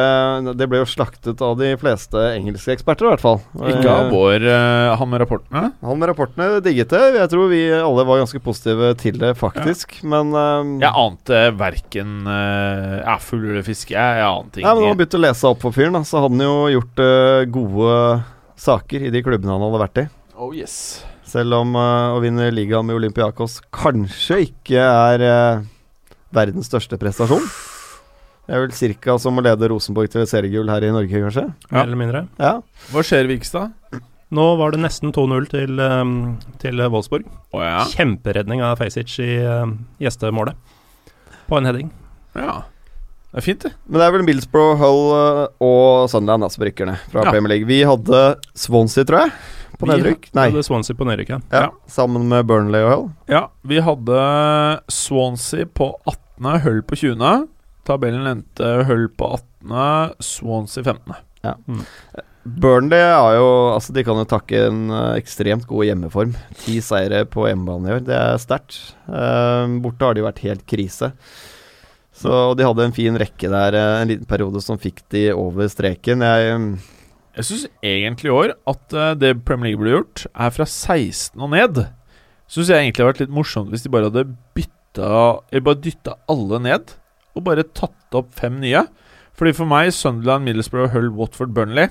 det ble jo slaktet av de fleste engelske eksperter, i hvert fall. Ikke av Eh, vår eh, han med rapportene? Han med rapportene digget det. Jeg tror vi alle var ganske positive til det, faktisk. Men eh, Jeg ante verken uh, ja, fugl eller fiske. Jeg, jeg ante ingenting. men Når man begynte å lese opp for fyren, da, så hadde han jo gjort eh, gode saker i de klubbene han hadde vært i. Oh yes Selv om uh, å vinne ligaen med Olympiakos kanskje ikke er uh, verdens største prestasjon. Det er vel ca. som å lede Rosenborg til et seriegull her i Norge, kanskje. Mer Ja. eller mindre. Ja. Hva skjer, i Vikstad? Nå var det nesten 2-0 til, um, til Wolfsburg. Oh, ja. Kjemperedning av Facic i um, gjestemålet. På en heading. ja. Det er fint, det. Men det er vel Middlesbrough, Hull og Sunderland som rykker ned fra Ja. Premier League. Vi hadde Swansea, tror jeg, på Vi nedrykk. Nei, Det Swansea på nedrykk, ja. ja, ja. sammen med Burnley og Hull. Ja, vi hadde Swansea på 18., Hull på 20. Tabellen endte Hull på 18., Swansea 15. Burnley er jo Altså, de kan jo takke en eh, ekstremt god hjemmeform. Ti seire på hjemmebane i år, det er sterkt. Eh, borte har de vært helt krise. Så og de hadde en fin rekke der eh, en liten periode som fikk de over streken. Jeg mm, Jeg syns egentlig i år at eh, det Premier League ble gjort, er fra 16 og ned. Syns jeg egentlig har hadde vært litt morsomt hvis de bare hadde bytta Eller bare dytta alle ned, og bare tatt opp fem nye. Fordi for meg, Sunderland, Middlesbrough, Hull, Watford, Burnley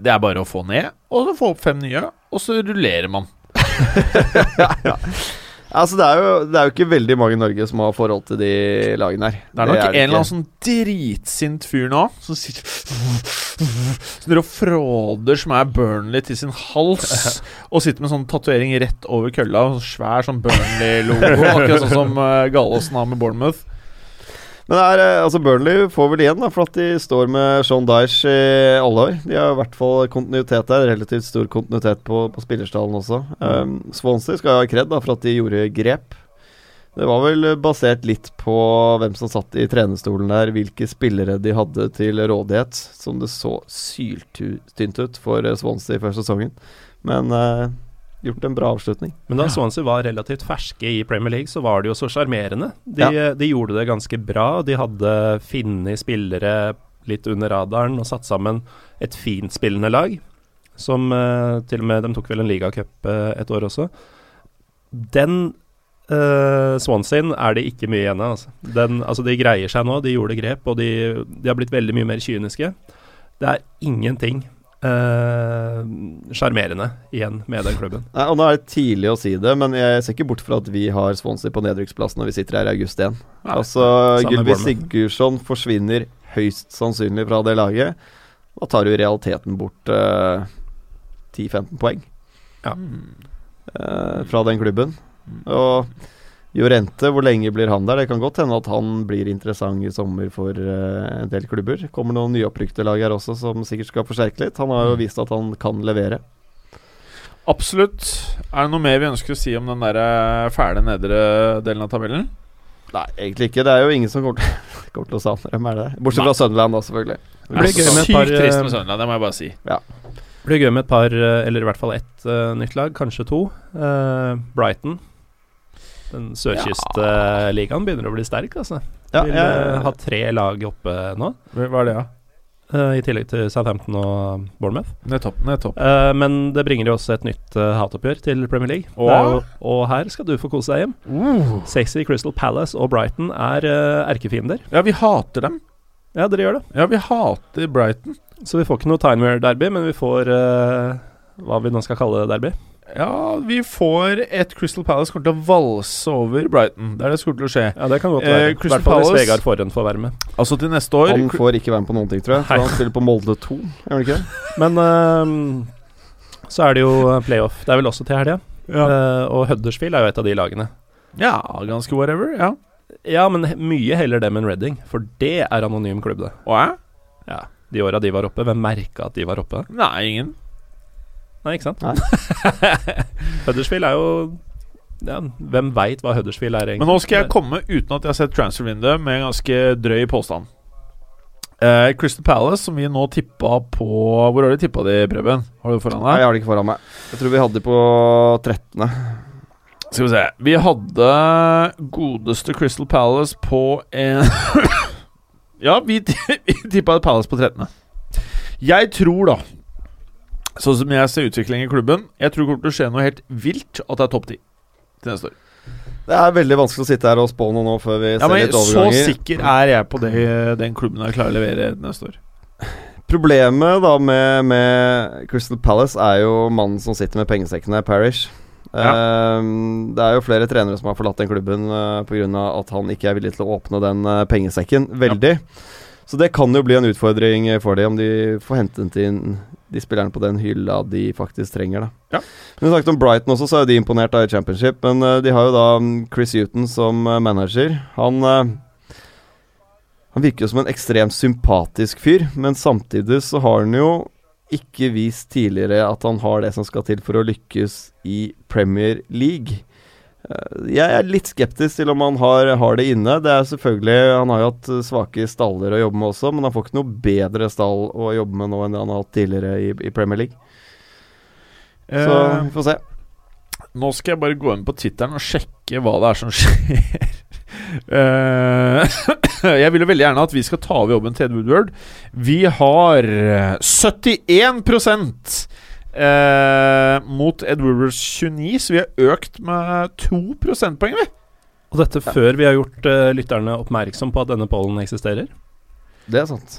Det er bare å få ned, og så få opp fem nye, og så rullerer man. Altså, det er, jo, det er jo ikke veldig mange i Norge som har forhold til de lagene her. Det er nok en eller annen sånn dritsint fyr nå som sitter Som og fråder som er Burnley til sin hals, og sitter med sånn tatovering rett over kølla, og sånn svær sånn Burnley-logo, akkurat sånn som uh, Gallosen har med Bournemouth. Men er, eh, altså Burnley får vel igjen, da, for at de står med Sean Dyche i alle år. De har i hvert fall kontinuitet der. Relativt stor kontinuitet på, på spillerstallen også. Um, Swansea skal ha kred for at de gjorde grep. Det var vel basert litt på hvem som satt i trenerstolen der, hvilke spillere de hadde til rådighet, som det så syltynt ut for eh, Swansea før sesongen. Men eh, gjort en bra avslutning. Men da Swansea var relativt ferske i Premier League, så var det jo så sjarmerende. De, de gjorde det ganske bra. De hadde funnet spillere litt under radaren og satt sammen et fint spillende lag. Som eh, til og med De tok vel en ligacup uh, et år også. Den uh, Swansea er det ikke mye igjen av. Altså. Den, altså de greier seg nå, de gjorde grep, og de, de har blitt veldig mye mer kyniske. Det er ingenting eh, uh, igjen med den klubben. Nei, og Nå er det tidlig å si det, men jeg ser ikke bort fra at vi har Swansea på nedrykksplassen når vi sitter her i august igjen. Nei, altså, Gylvi Sigurdsson forsvinner høyst sannsynlig fra det laget. Da tar du i realiteten bort uh, 10-15 poeng eh, fra den klubben. Og Jorente, hvor lenge blir han der? Det kan godt hende at han blir interessant i sommer for uh, en del klubber. Kommer noen nyopprykte lag her også som sikkert skal forsterke litt. Han har jo vist at han kan levere. Absolutt. Er det noe mer vi ønsker å si om den der eh, fæle nedre delen av tabellen? Nei, egentlig ikke. Det er jo ingen som kommer til, kommer til å savne dem, er det? Bortsett fra Sunderland, da, selvfølgelig. Det blir gøy med et Sykt trist eh, med Sunderland, det må jeg bare si. Det blir gøy med et par, eller i hvert fall ett uh, nytt lag, kanskje to. Uh, Brighton. Den sørkystligaen begynner å bli sterk, altså. Ja, Vil eh, ha tre lag oppe nå, Hva er det, da? eh, i tillegg til Southampton og Bournemouth. Nettopp. nettopp. Eh, men det bringer jo også et nytt uh, hatoppgjør til Premier League. Åh. Det er jo, og her skal du få kose deg hjem. Sexy Crystal Palace og Brighton er uh, erkefiender. Ja, vi hater dem. Ja, dere gjør det. Ja, vi hater Brighton. Så vi får ikke noe Timeware-derby, men vi får eh, hva vi nå skal kalle derby. Ja, vi får et Crystal Palace kommer til å valse over Brighton. Det er det som kommer til å skje. Ja, det kan godt Eh, være. Eh, Crystal Palace hvis Vegard Forhen får være med. Altså til neste år Han får ikke være med på noen ting, tror jeg. For han spiller på Molde 2, gjør han ikke det? Men uh, så er det jo playoff. Det er vel også til helga. ja. Uh, og Huddersfield er jo et av de lagene. ja, ganske whatever. Ja. Ja, men mye heller dem enn Reading, for det er anonym klubb, det. Og jeg? Ja, De åra de var oppe, hvem merka at de var oppe? Nei, ingen. Nei, ikke sant? Huddersfield er jo ja, Hvem veit hva Huddersfield er, egentlig? Men nå skal jeg komme uten at jeg har sett transfervinduet, med en ganske drøy påstand. Uh, Crystal Palace, som vi nå tippa på Hvor har du tippa de, Preben? Har du det foran Nei, jeg har det ikke foran meg. Jeg tror vi hadde de på 13. Skal vi se. Vi hadde godeste Crystal Palace på en Ja, vi, vi tippa Palace på 13. Jeg tror, da Sånn som jeg ser utvikling i klubben Jeg tror det kommer til å skje noe helt vilt at det er topp 10 til neste år. Det er veldig vanskelig å sitte her og spå noe nå før vi Ja, ser men litt Så sikker er jeg på det den klubben er klar å levere neste år. Problemet da med, med Crystal Palace er jo mannen som sitter med pengesekkene, Parish. Ehm, det er jo flere trenere som har forlatt den klubben uh, pga. at han ikke er villig til å åpne den uh, pengesekken veldig. Så det kan jo bli en utfordring for dem om de får hentet inn de spillerne på den hylla de faktisk trenger. da Ja. Men Vi snakket om Brighton også, så er de imponert da i Championship. Men uh, de har jo da mm, Chris Huton som uh, manager. Han uh, Han virker jo som en ekstremt sympatisk fyr, men samtidig så har han jo ikke vist tidligere at han har det som skal til for å lykkes i Premier League. Eh, Jeg er litt skeptisk til om han har, har det inne. Det er selvfølgelig Han har jo hatt eh, svake staller å jobbe med også, men han får ikke noe bedre stall å jobbe med nå enn det han har hatt tidligere i, i Premier League. Så Eh, vi får se. Nå skal jeg bare gå inn på Twitteren og sjekke hva det er som skjer. uh, jeg vil jo veldig gjerne at vi skal ta over jobben til Ed Woodward. Vi har 71 eh, mot Ed Woodwards 29, så vi har økt med to prosentpoeng, vi. Og dette før vi har gjort uh, lytterne oppmerksom på at denne pollen eksisterer. Det er sant.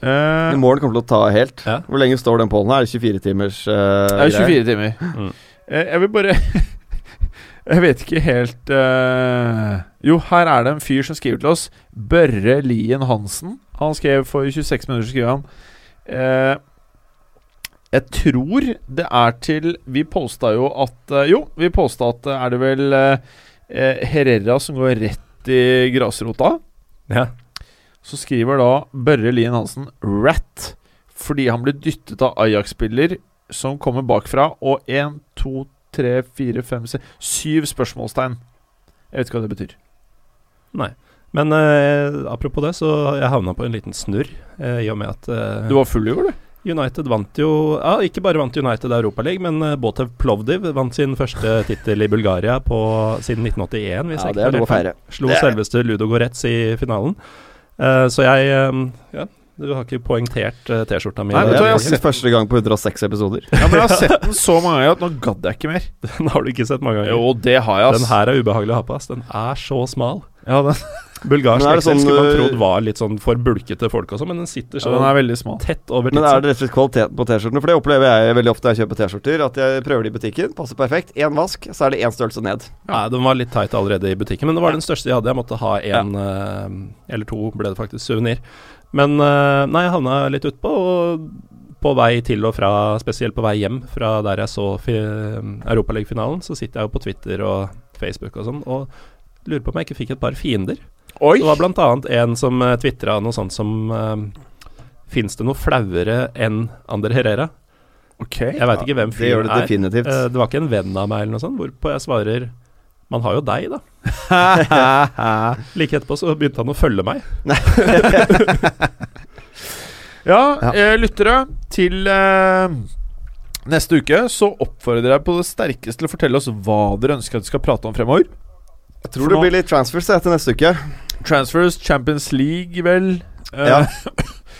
Uh, I morgen kommer til å ta helt. Ja. Hvor lenge står den pollen her? Er 24 timers uh, det er 24 timer. Mm. Uh, jeg vil bare Jeg vet ikke helt eh, Jo, her er det en fyr som skriver til oss. Børre Lien Hansen. Han skrev for 26 minutter, skriver han. Jeg tror det er til Vi posta jo at eh, Jo, vi posta at eh, er det vel eh, eh, Herrera som går rett i grasrota. Ja. Så skriver da Børre Lien Hansen 'rat' fordi han blir dyttet av Ajax-spiller som kommer bakfra, og én, to, tre, fire, fem, seks Syv spørsmålstegn. Jeg vet ikke hva det betyr. Nei. Men eh, apropos det, så jeg havna på en liten snurr eh, i og med at Du var full i går, du. United vant jo Ja, ikke bare vant United Europaligaen, men uh, Botev Plovdiv vant sin første tittel i Bulgaria på, siden 1981. Hvis Ja, det er noe å feire. Slo Det selveste Ludo Goretz i finalen. Uh, så jeg eh, Ja, du har ikke poengtert uh, T-skjorta mi. Nei, jeg jeg faktisk første gang på 106 episoder. Ja, men Jeg har sett den så mange ganger at nå gadd jeg ikke mer. Den har du ikke sett mange ganger. Jo, det har jeg, ass. Den her er ubehagelig å ha på, ass. Den er så smal. Ja, den, Bulgarsk er sånn, skulle man trodd var litt sånn for bulkete folk også, men den sitter ja, den er veldig smal. tett over Men er det rett og slett kvaliteten på T-skjortene? For det opplever jeg veldig ofte når jeg kjøper T-skjorter. At jeg prøver det i butikken, passer perfekt. Én vask, så er det én størrelse ned. Nei, den var litt teit allerede i butikken, men det var den største jeg hadde. Jeg måtte ha en eh, eller to, ble det faktisk, suvenir. Men eh, nei, jeg havna litt utpå, og på vei til og fra, spesielt på vei hjem fra der jeg så Europaliga-finalen, så sitter jeg jo på Twitter og Facebook og sånn, og lurer på om jeg ikke fikk et par fiender. Oi! Det var annet en som uh, tvitra noe sånt som uh, Fins det noe flauere enn Ander Herrera? Ok. Jeg veit ikke hvem fyren det er. definitivt. Uh, det var ikke en venn av meg, eller noe sånt, hvorpå jeg svarer Man har jo deg, da. Like etterpå så begynte han å følge meg. Ja, Ja. Eh, lyttere, til eh, neste uke så oppfordrer jeg på det sterkeste til å fortelle oss hva dere ønsker at vi skal prate om fremover. Jeg tror det blir litt transfers etter neste uke. Transfers, Champions League, vel. Eh, Ja.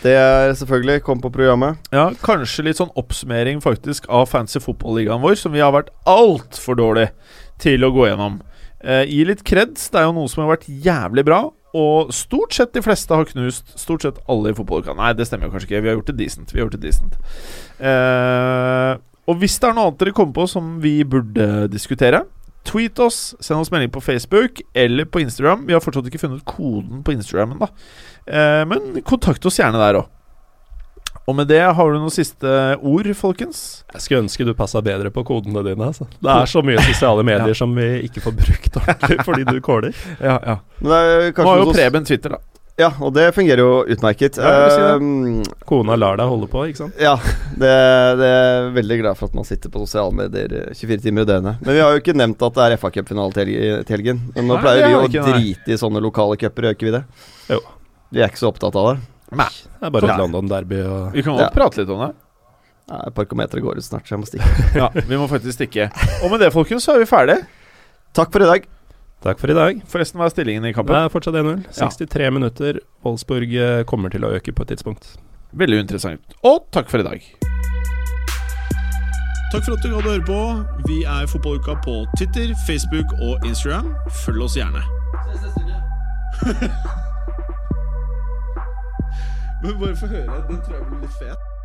Det er selvfølgelig kom på programmet. ja, kanskje litt sånn oppsummering faktisk av fancy fotballigaen vår, som vi har vært altfor dårlig til å gå gjennom. Eh, gi litt kreds. Det er jo noe som har vært jævlig bra, og stort sett de fleste har knust stort sett alle i fotballkampen Nei, det stemmer jo kanskje ikke. Vi har gjort det decent. Vi har gjort det decent. Eh, og hvis det er noe annet dere kommer på som vi burde diskutere, tweet oss, send oss melding på Facebook eller på Instagram. Vi har fortsatt ikke funnet koden på Instagram da. Eh, men kontakt oss gjerne der òg. Og med det, har du noen siste ord, folkens? Jeg skulle ønske du passa bedre på kodene dine. Altså. Det er så mye sosiale medier som vi ikke får brukt ordentlig fordi du caller. Ja, ja. Men det er Nå har jo Preben Twitter, da. Ja, og det fungerer jo utmerket. Ja, si. Ehm, Kona lar deg holde på, ikke sant? Ja, det, det er veldig glad for at man sitter på sosiale medier eh, 24 timer i døgnet. Men vi har jo ikke nevnt at det er FA-cupfinale til, til helgen. Men nå Nei, pleier vi jo å ikke, drite i sånne lokale cuper, gjør ikke vi det? Jo. Vi er ikke så opptatt av det. Nei. Det er bare Ja. et London-derby og Vi kan godt Ja. prate litt om det. Nei, Parkometeret går ut snart, så jeg må stikke. Ja, Vi må faktisk stikke. Og med det, folkens, så er vi ferdige. Takk for i dag. Takk for i dag. Forresten, hva er stillingen i kampen? Det er fortsatt 1-0. Ja. 63 minutter. Wolfsburg eh, kommer til å øke på et tidspunkt. Veldig interessant. Og takk for i dag. Takk for at du hadde høre på. Vi er Fotballuka på Twitter, Facebook og Instagram. Følg oss gjerne. Men bare få høre. Den tror jeg blir litt fet.